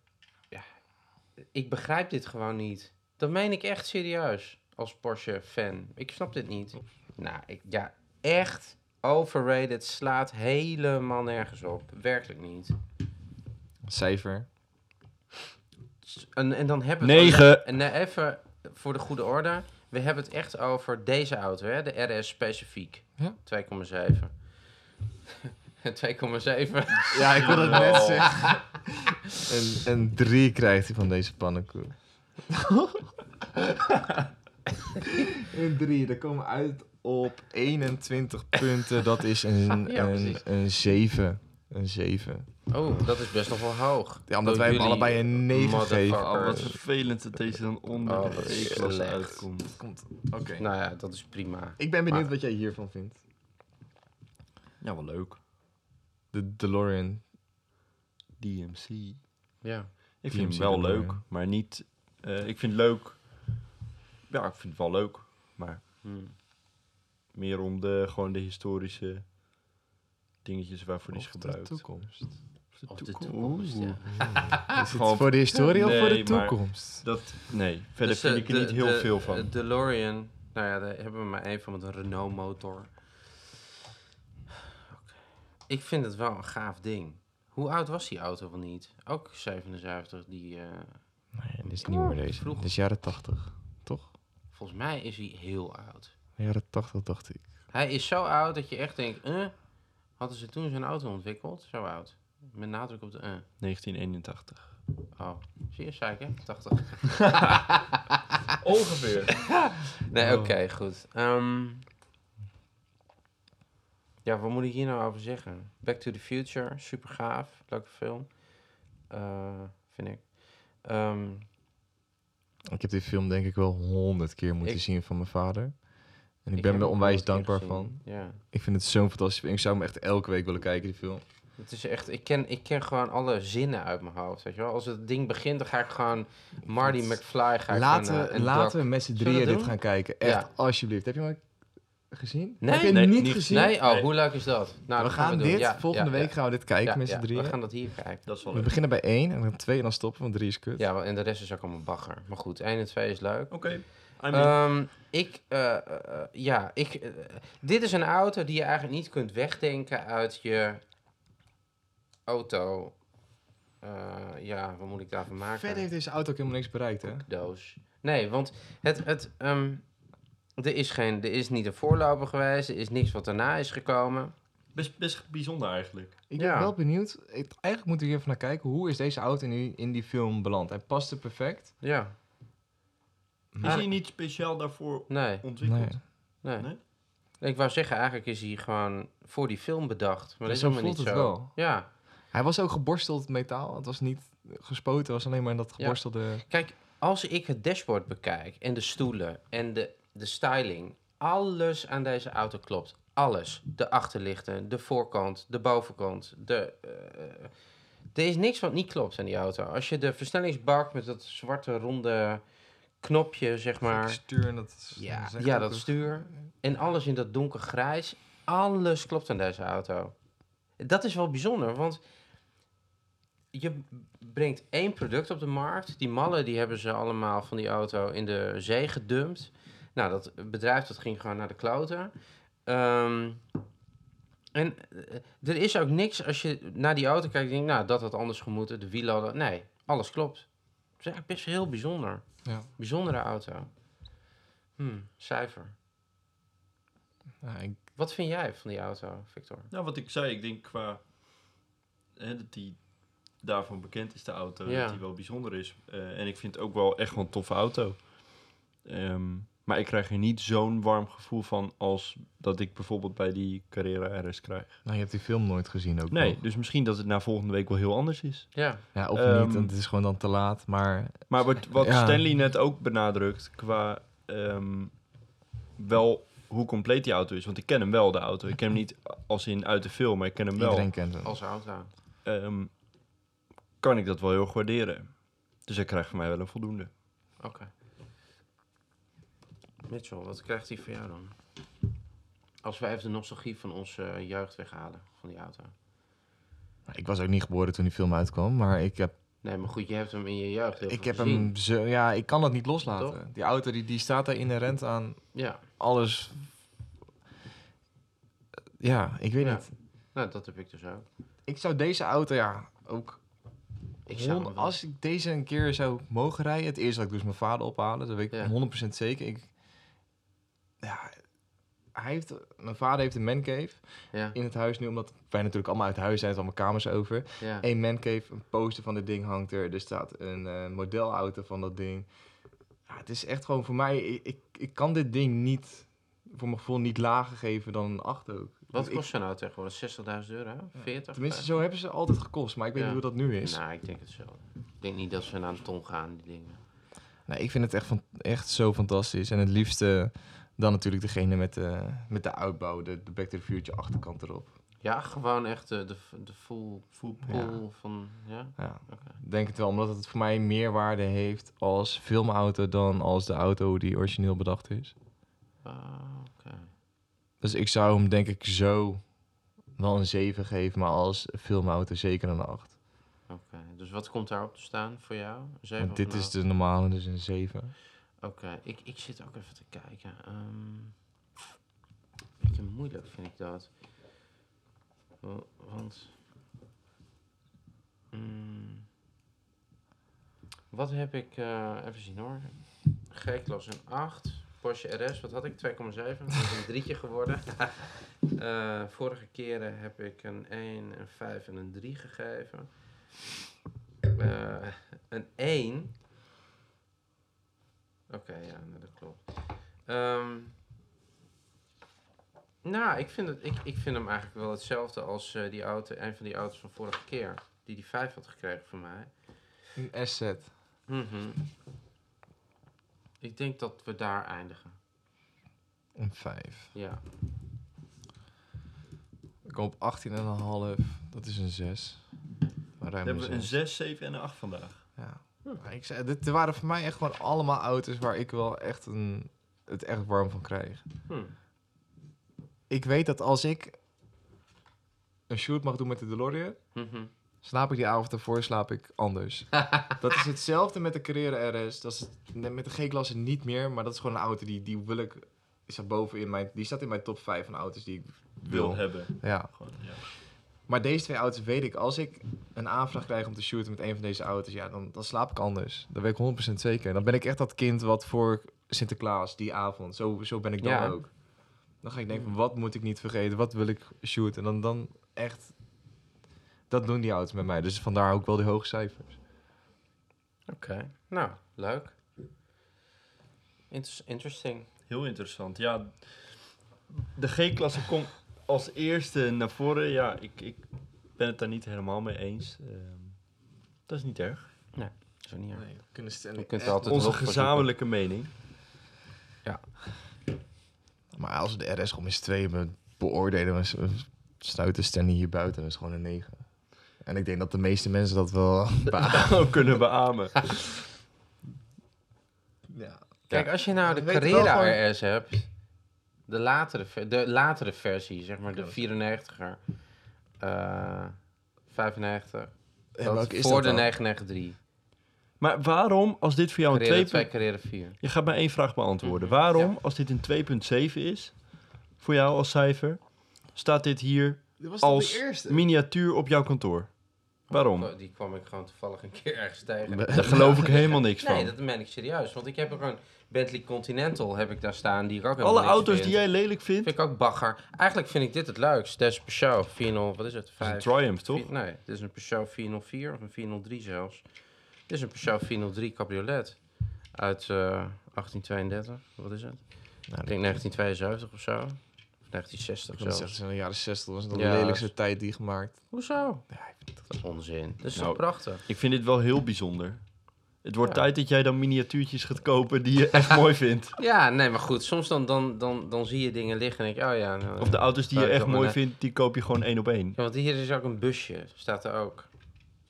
Ik begrijp dit gewoon niet. Dat meen ik echt serieus. Als Porsche-fan. Ik snap dit niet. Nou, ik, ja, echt overrated. Slaat helemaal nergens op. Werkelijk niet. Cijfer. En, en dan hebben we. En eh, even voor de goede orde. We hebben het echt over deze auto, hè? De RS specifiek. Ja. 2,7. 2,7. Ja, ik wilde het net Oh. zeggen. Een, een 3 krijgt hij van deze pannenkoek. een 3, daar komen we uit op 21 punten. Dat is een, Ja, een, een 7. Een 7. Oh, dat is best nog wel hoog. Ja, omdat Door wij hem allebei een 9 motherfuckers. geven. Oh, wat vervelend dat deze dan onder Oh, de E-klasse uitkomt. Komt. Oké. Nou ja, dat is prima. Ik ben benieuwd Maar- wat jij hiervan vindt. Ja, wel leuk. De DeLorean. DMC. Ja. Ik vind hem wel leuk, maar niet... eh, ik vind het leuk... Ja, ik vind het wel leuk, maar Hm. meer om de, gewoon de historische dingetjes waarvoor die is Of de gebruikt. toekomst. Of de Of de toekomst. toekomst, ja. Is het Gewoon- voor de historie of voor de toekomst? Dat, nee, verder Dus, vind eh, ik er de- niet heel de- veel van. De DeLorean, nou ja, daar hebben we maar één van met een Renault motor. Oké. Ik vind het wel een gaaf ding. Hoe oud was die auto wel niet? Ook 77, die... eh, Nee, dit is niet meer deze. Vroeg. Dit is jaren 80, toch? volgens mij is hij heel oud. Jaren 80 dacht ik. Hij is zo oud dat je echt denkt, eh, hadden ze toen zo'n auto ontwikkeld? Zo oud. Met nadruk op de eh. 1981. Oh, zie je, zei ik hè? 80. Ongeveer. Nee, Oh. oké, goed. Ehm, ja, wat moet ik hier nou over zeggen? Back to the Future, super gaaf, leuke film. Eh, vind ik. Ehm, Ik heb die film denk ik wel honderd keer moeten Ik- zien van mijn vader. En ik, Ik ben hem onwijs dankbaar van. Ja. Ik vind het zo'n fantastisch film. Ik zou hem echt elke week willen kijken, die film. Het is echt, ik ken, ik ken gewoon alle zinnen uit mijn hoofd, weet je wel. Als het ding begint, dan ga ik gewoon Marty McFly ga ik Laten, gewoon, eh, en laten we met z'n drieën dit gaan kijken. Echt, Ja. alsjeblieft. Heb je hem gezien? Nee. Heb je Nee, niet niet gezien? Nee? Oh, Nee. hoe leuk is dat? Nou, we gaan doen. dit, Ja, volgende ja, week ja. gaan we dit kijken Ja, met z'n ja, drieën. We gaan dat hier kijken. Dat is wel We leuk. beginnen bij één en dan twee en dan stoppen, want drie is kut. Ja, wel, en de rest is ook allemaal bagger. Maar goed, 1 en 2 is leuk. Oké. I mean, Ehm, ik, eh, eh, eh, ja, ik, dit is een auto die je eigenlijk niet kunt wegdenken uit je auto. Eh, ja, wat moet ik daarvan maken? Verder heeft deze auto ook helemaal niks bereikt, hè? doos. Nee, want het, het, ehm, er, is geen, er is niet een voorloper geweest. Er is niks wat daarna is gekomen. best, best bijzonder eigenlijk. Ik Ja. ben wel benieuwd. Ik, eigenlijk moet ik hier even naar kijken. Hoe is deze auto nu in die film beland? Hij paste perfect. Ja, Is hij niet speciaal daarvoor nee, ontwikkeld? Nee. nee. Nee? Ik wou zeggen, eigenlijk is hij gewoon voor die film bedacht. Maar dat is zo helemaal niet voelt zo. het wel. Ja, Hij was ook geborsteld metaal. Het was niet gespoten. Het was alleen maar in dat Ja. geborstelde... Kijk, als ik het dashboard bekijk en de stoelen en de, de styling, alles aan deze auto klopt. Alles. De achterlichten, de voorkant, de bovenkant. De, eh, er is niks wat niet klopt aan die auto. Als je de versnellingsbak met dat zwarte ronde knopje, zeg maar. Stuur en dat... Ja, ja dat stuur. En alles in dat donkergrijs. Alles klopt aan deze auto. Dat is wel bijzonder, want je brengt één product op de markt. Die mallen die hebben ze allemaal van die auto in de zee gedumpt. Nou, dat bedrijf dat ging gewoon naar de kloten. Ehm, en eh, er is ook niks als je naar die auto kijkt en denkt, nou, dat had anders gemoeten. De wielen hadden... Nee, alles klopt. Het is eigenlijk best heel bijzonder. Ja. Bijzondere auto. Hmm, cijfer. Ik- Wat vind jij van die auto, Victor? Nou, wat ik zei, ik denk qua... Hè, dat die daarvan bekend is, de auto. Ja. Dat die wel bijzonder is. Eh, en ik vind het ook wel echt wel een toffe auto. Ehm, maar ik krijg er niet zo'n warm gevoel van als dat ik bijvoorbeeld bij die Carrera RS krijg. nou, je hebt die film nooit gezien ook Nee, nog. dus misschien dat het na volgende week wel heel anders is. Ja, Ja, of Ehm, niet. want Het is gewoon dan te laat. Maar Maar wat, wat Ja. Stanley net ook benadrukt, qua ehm, wel hoe compleet die auto is. Want ik ken hem wel, de auto. Ik ken hem niet als in uit de film, maar ik ken hem wel. iedereen kent hem. als auto. Ehm, kan ik dat wel heel erg waarderen. Dus hij krijgt van mij wel een voldoende. Oké. Mitchell, wat krijgt hij voor jou dan? Als wij even de nostalgie van onze jeugd weghalen, van die auto. Ik was ook niet geboren toen die film uitkwam. Maar ik heb, Nee, maar goed, je hebt hem in je jeugd heel ik heb gezien. hem... Zo, ja, ik kan dat niet loslaten. Die auto die, die staat daar inherent aan Ja, alles... Ja, ik weet Ja. niet. nou, dat heb ik dus ook. Ik zou deze auto, ja, ook... Ik zou als ik deze een keer zou mogen rijden... Het eerste dat ik dus mijn vader ophalen, dat weet ik Ja. 100% zeker. Ik, ja, hij heeft, mijn vader heeft een mancave Ja, in het huis nu, omdat wij natuurlijk allemaal uit huis zijn, het allemaal kamers over. ja. Eén mancave, een poster van dit ding hangt er. Er staat een eh, modelauto van dat ding. Ja, het is echt gewoon voor mij, ik, ik, kan dit ding niet, voor mijn gevoel, niet lager geven dan een 8 ook. Wat Ik- kost zo'n auto tegenwoordig? 60.000 euro? 40? Tenminste, zo hebben ze altijd gekost, maar ik weet niet hoe dat nu is. Nou, ik denk het zo. Ik denk niet dat ze naar een ton gaan, die dingen. Nee, ik vind het echt, van, echt zo fantastisch. En het liefste dan natuurlijk degene met de, met de uitbouw, de, de Back to the Future achterkant erop. Ja, gewoon echt de, de, de full, Full pool van... Ja? Ja, denk het wel, omdat het voor mij meer waarde heeft als filmauto dan als de auto die origineel bedacht is. Ah, oké. Dus ik zou hem denk ik zo wel een 7 geven, maar als filmauto zeker een 8. Oké, dus wat komt daarop te staan voor jou? Een zeven Want of dit een is de normale, dus een 7. Oké, ik, ik zit ook even te kijken. Ehm beetje moeilijk vind ik dat. Wa- Want... mm, wat heb ik... eh, even zien hoor. G-klas een 8. Porsche RS, wat had ik? 2,7. Dat is een drietje geworden. Eh, vorige keren heb ik een 1, een 5 en een 3 gegeven. Eh, een 1. Oké, ja, dat klopt. Ehm, nou, ik vind, het, ik, ik vind hem eigenlijk wel hetzelfde als eh, die auto, een van die auto's van vorige keer. Die die 5 had gekregen van mij. Een SZ. Mhm. Ik denk dat we daar eindigen. Een 5. Ja. Ik kom op 18,5. Dat is een 6. Maar We ruim hebben een een 6. 6, 7 en een 8 vandaag. Ja. Maar ik zei, dit waren voor mij echt gewoon allemaal auto's waar ik wel echt een, het echt warm van krijg. Hm. Ik weet dat als ik een shoot mag doen met de DeLorean, Mhm. slaap ik die avond ervoor slaap ik anders. dat is hetzelfde met de Carrera RS. Dat is het- met de G-klasse niet meer, maar dat is gewoon een auto die, die wil ik... Die staat bovenin mijn, die staat in mijn top 5 van auto's die ik Wil wil. hebben. Ja. Gewoon, ja. Maar deze twee auto's weet ik, als ik een aanvraag krijg om te shooten met een van deze auto's, ja, dan, dan slaap ik anders. Dat weet ik 100% zeker. Dan ben ik echt dat kind wat voor Sinterklaas die avond, zo, zo ben ik dan Ja. ook. Dan ga ik denken, wat moet ik niet vergeten, wat wil ik shooten? En dan, dan echt, dat doen die auto's met mij. Dus vandaar ook wel die hoge cijfers. Oké. Nou, leuk. Inter- interesting. Heel interessant. Ja, de G-klasse komt als eerste naar voren. Ja, ik, ik ben het daar niet helemaal mee eens. Ehm, dat is niet erg. Zo niet erg. Nee, we kunnen kunt altijd Onze gezamenlijke mening. Maar als we de RS gewoon met z'n tweeën beoordelen, we sluiten Stanley hier buiten, dat is gewoon een 9. En ik denk dat de meeste mensen dat wel kunnen beamen. ja. Kijk, als je nou de Carrera gewoon- RS hebt, de latere, de latere versie, zeg maar de 94er, eh 95, En dat welke is voor dat de dan? 993. Maar waarom, als dit voor jou een Carrera 2... 2, Carrera 4. Je gaat mij één vraag beantwoorden. Mhm, Waarom, ja. als dit een 2.7 is, voor jou als cijfer, staat dit hier Dit was als de eerste. miniatuur op jouw kantoor? Waarom? Die kwam ik gewoon toevallig een keer ergens tegen. Daar geloof ik helemaal niks Nee, van. dat meen ik serieus. Want ik heb er gewoon Bentley Continental heb ik daar staan, die ik ook Alle auto's vind. die jij lelijk vindt, Vind ik ook bagger. Eigenlijk vind ik dit het leukst. Deze Peugeot 40, wat is het? is een 5, Triumph, toch? Nee, dit is een Peugeot 404 of een 403 zelfs. Dit is een Peugeot 403 cabriolet. Uit eh, 1832, wat is het? Ik denk 1972 of zo. Of 1960 Ik wil zelfs. zeggen, in de jaren 60 was het Ja, de lelijkste dat tijd die gemaakt. Hoezo? Ja, ik vind Dat is onzin. Dat is Nou, toch prachtig? Ik vind dit wel heel bijzonder. Het wordt Ja. tijd dat jij dan miniatuurtjes gaat kopen die je echt mooi vindt. Ja, nee, maar goed. Soms dan, dan, dan, dan zie je dingen liggen en denk je, oh ja. Nou, Of de auto's die je ik echt dat mooi vindt, die koop je gewoon één op één. Ja, want hier is ook een busje. Staat er ook.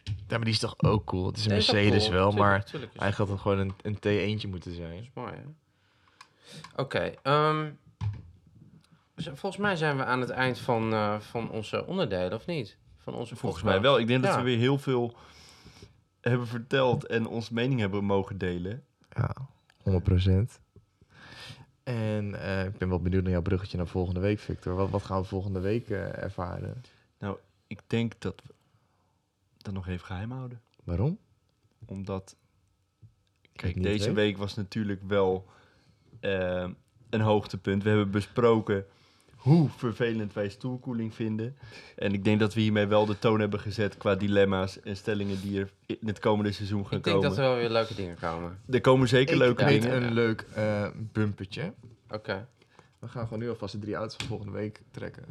Ja, maar die is toch ook cool? Het is een Nee, is Mercedes cool. wel, Tuurlijk, maar tuurlijk is eigenlijk had het gewoon een, een T1'tje moeten zijn. Dat is mooi, hè? Oké, ehm, z- volgens mij zijn we aan het eind van, eh, van onze onderdelen, of niet? Van onze Volgens mij wel. Ik denk dat we weer heel veel hebben verteld en onze mening hebben mogen delen. Ja, 100%. En eh, ik ben wel benieuwd naar jouw bruggetje naar volgende week, Victor. Wat, wat gaan we volgende week eh, ervaren? Ik denk dat we dat nog even geheim houden. Waarom? Omdat, Kijk, deze weet. week was natuurlijk wel een hoogtepunt. We hebben besproken hoe vervelend wij stoelkoeling vinden. En ik denk dat we hiermee wel de toon hebben gezet qua dilemma's en stellingen die er in het komende seizoen gaan Ik denk komen. dat er wel weer leuke dingen komen. Er komen zeker ik leuke dingen. een leuk eh bumpertje. Oké, We gaan gewoon nu alvast de drie auto's van volgende week trekken.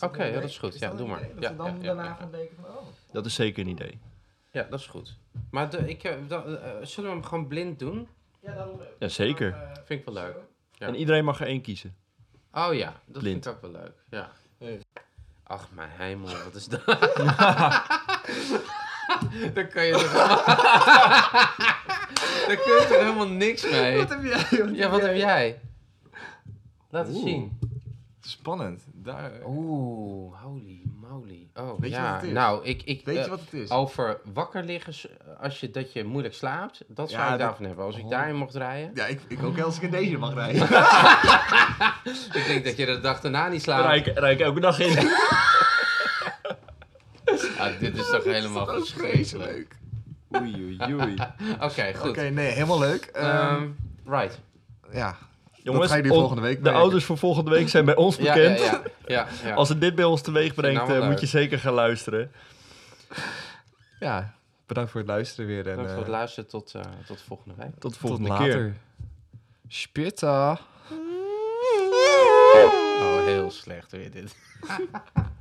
Oké, ja, dat is goed. Ja, doe maar. Dat Ja, we dan ja, ja, daarna ja. gaan denken van, oh. Dat is zeker een idee. ja, dat is goed. Maar de, ik, eh, dan, eh, zullen we hem gewoon blind doen? Ja, daarom... Ja, zeker. Vind ik wel leuk. Ja. En iedereen mag er één kiezen. Oh ja, dat Blind. vind ik ook wel leuk. Ja. Nee. Ach, mijn hemel, wat is dat? Daar kan je toch helemaal... Daar kun je toch helemaal niks mee? Wat heb jij? Ja, wat heb jij? Laat het zien. Spannend. Daar... Oeh, holy moly. Oh, Weet je ja. wat het is? Nou, ik... ik Weet eh, je wat het is? Over wakker liggen, als je, dat je moeilijk slaapt, dat zou Ja, ik dat- daarvan hebben. Als ik Oh. daarin mocht rijden. Ja, ik, ik ook als ik in deze mag rijden. Ik denk dat je de dag daarna niet slaapt. Rijk, rijk elke dag in. Ah, dit is toch helemaal dat is verschrikkelijk. vreselijk. Oei, oei, oei. Oké, goed. Oké, nee, helemaal leuk. Ehm, Ehm, right. ja, Jongens, ga je nu on- volgende week de auto's voor volgende week zijn bij ons bekend. ja, ja. ja, ja. Als het dit bij ons teweeg brengt, nou eh, moet je zeker gaan luisteren. ja, bedankt voor het luisteren weer. En, Bedankt voor het eh, luisteren. Tot, eh, tot volgende week. Tot de tot volgende later. keer. Spitta. Oh, heel slecht weer dit.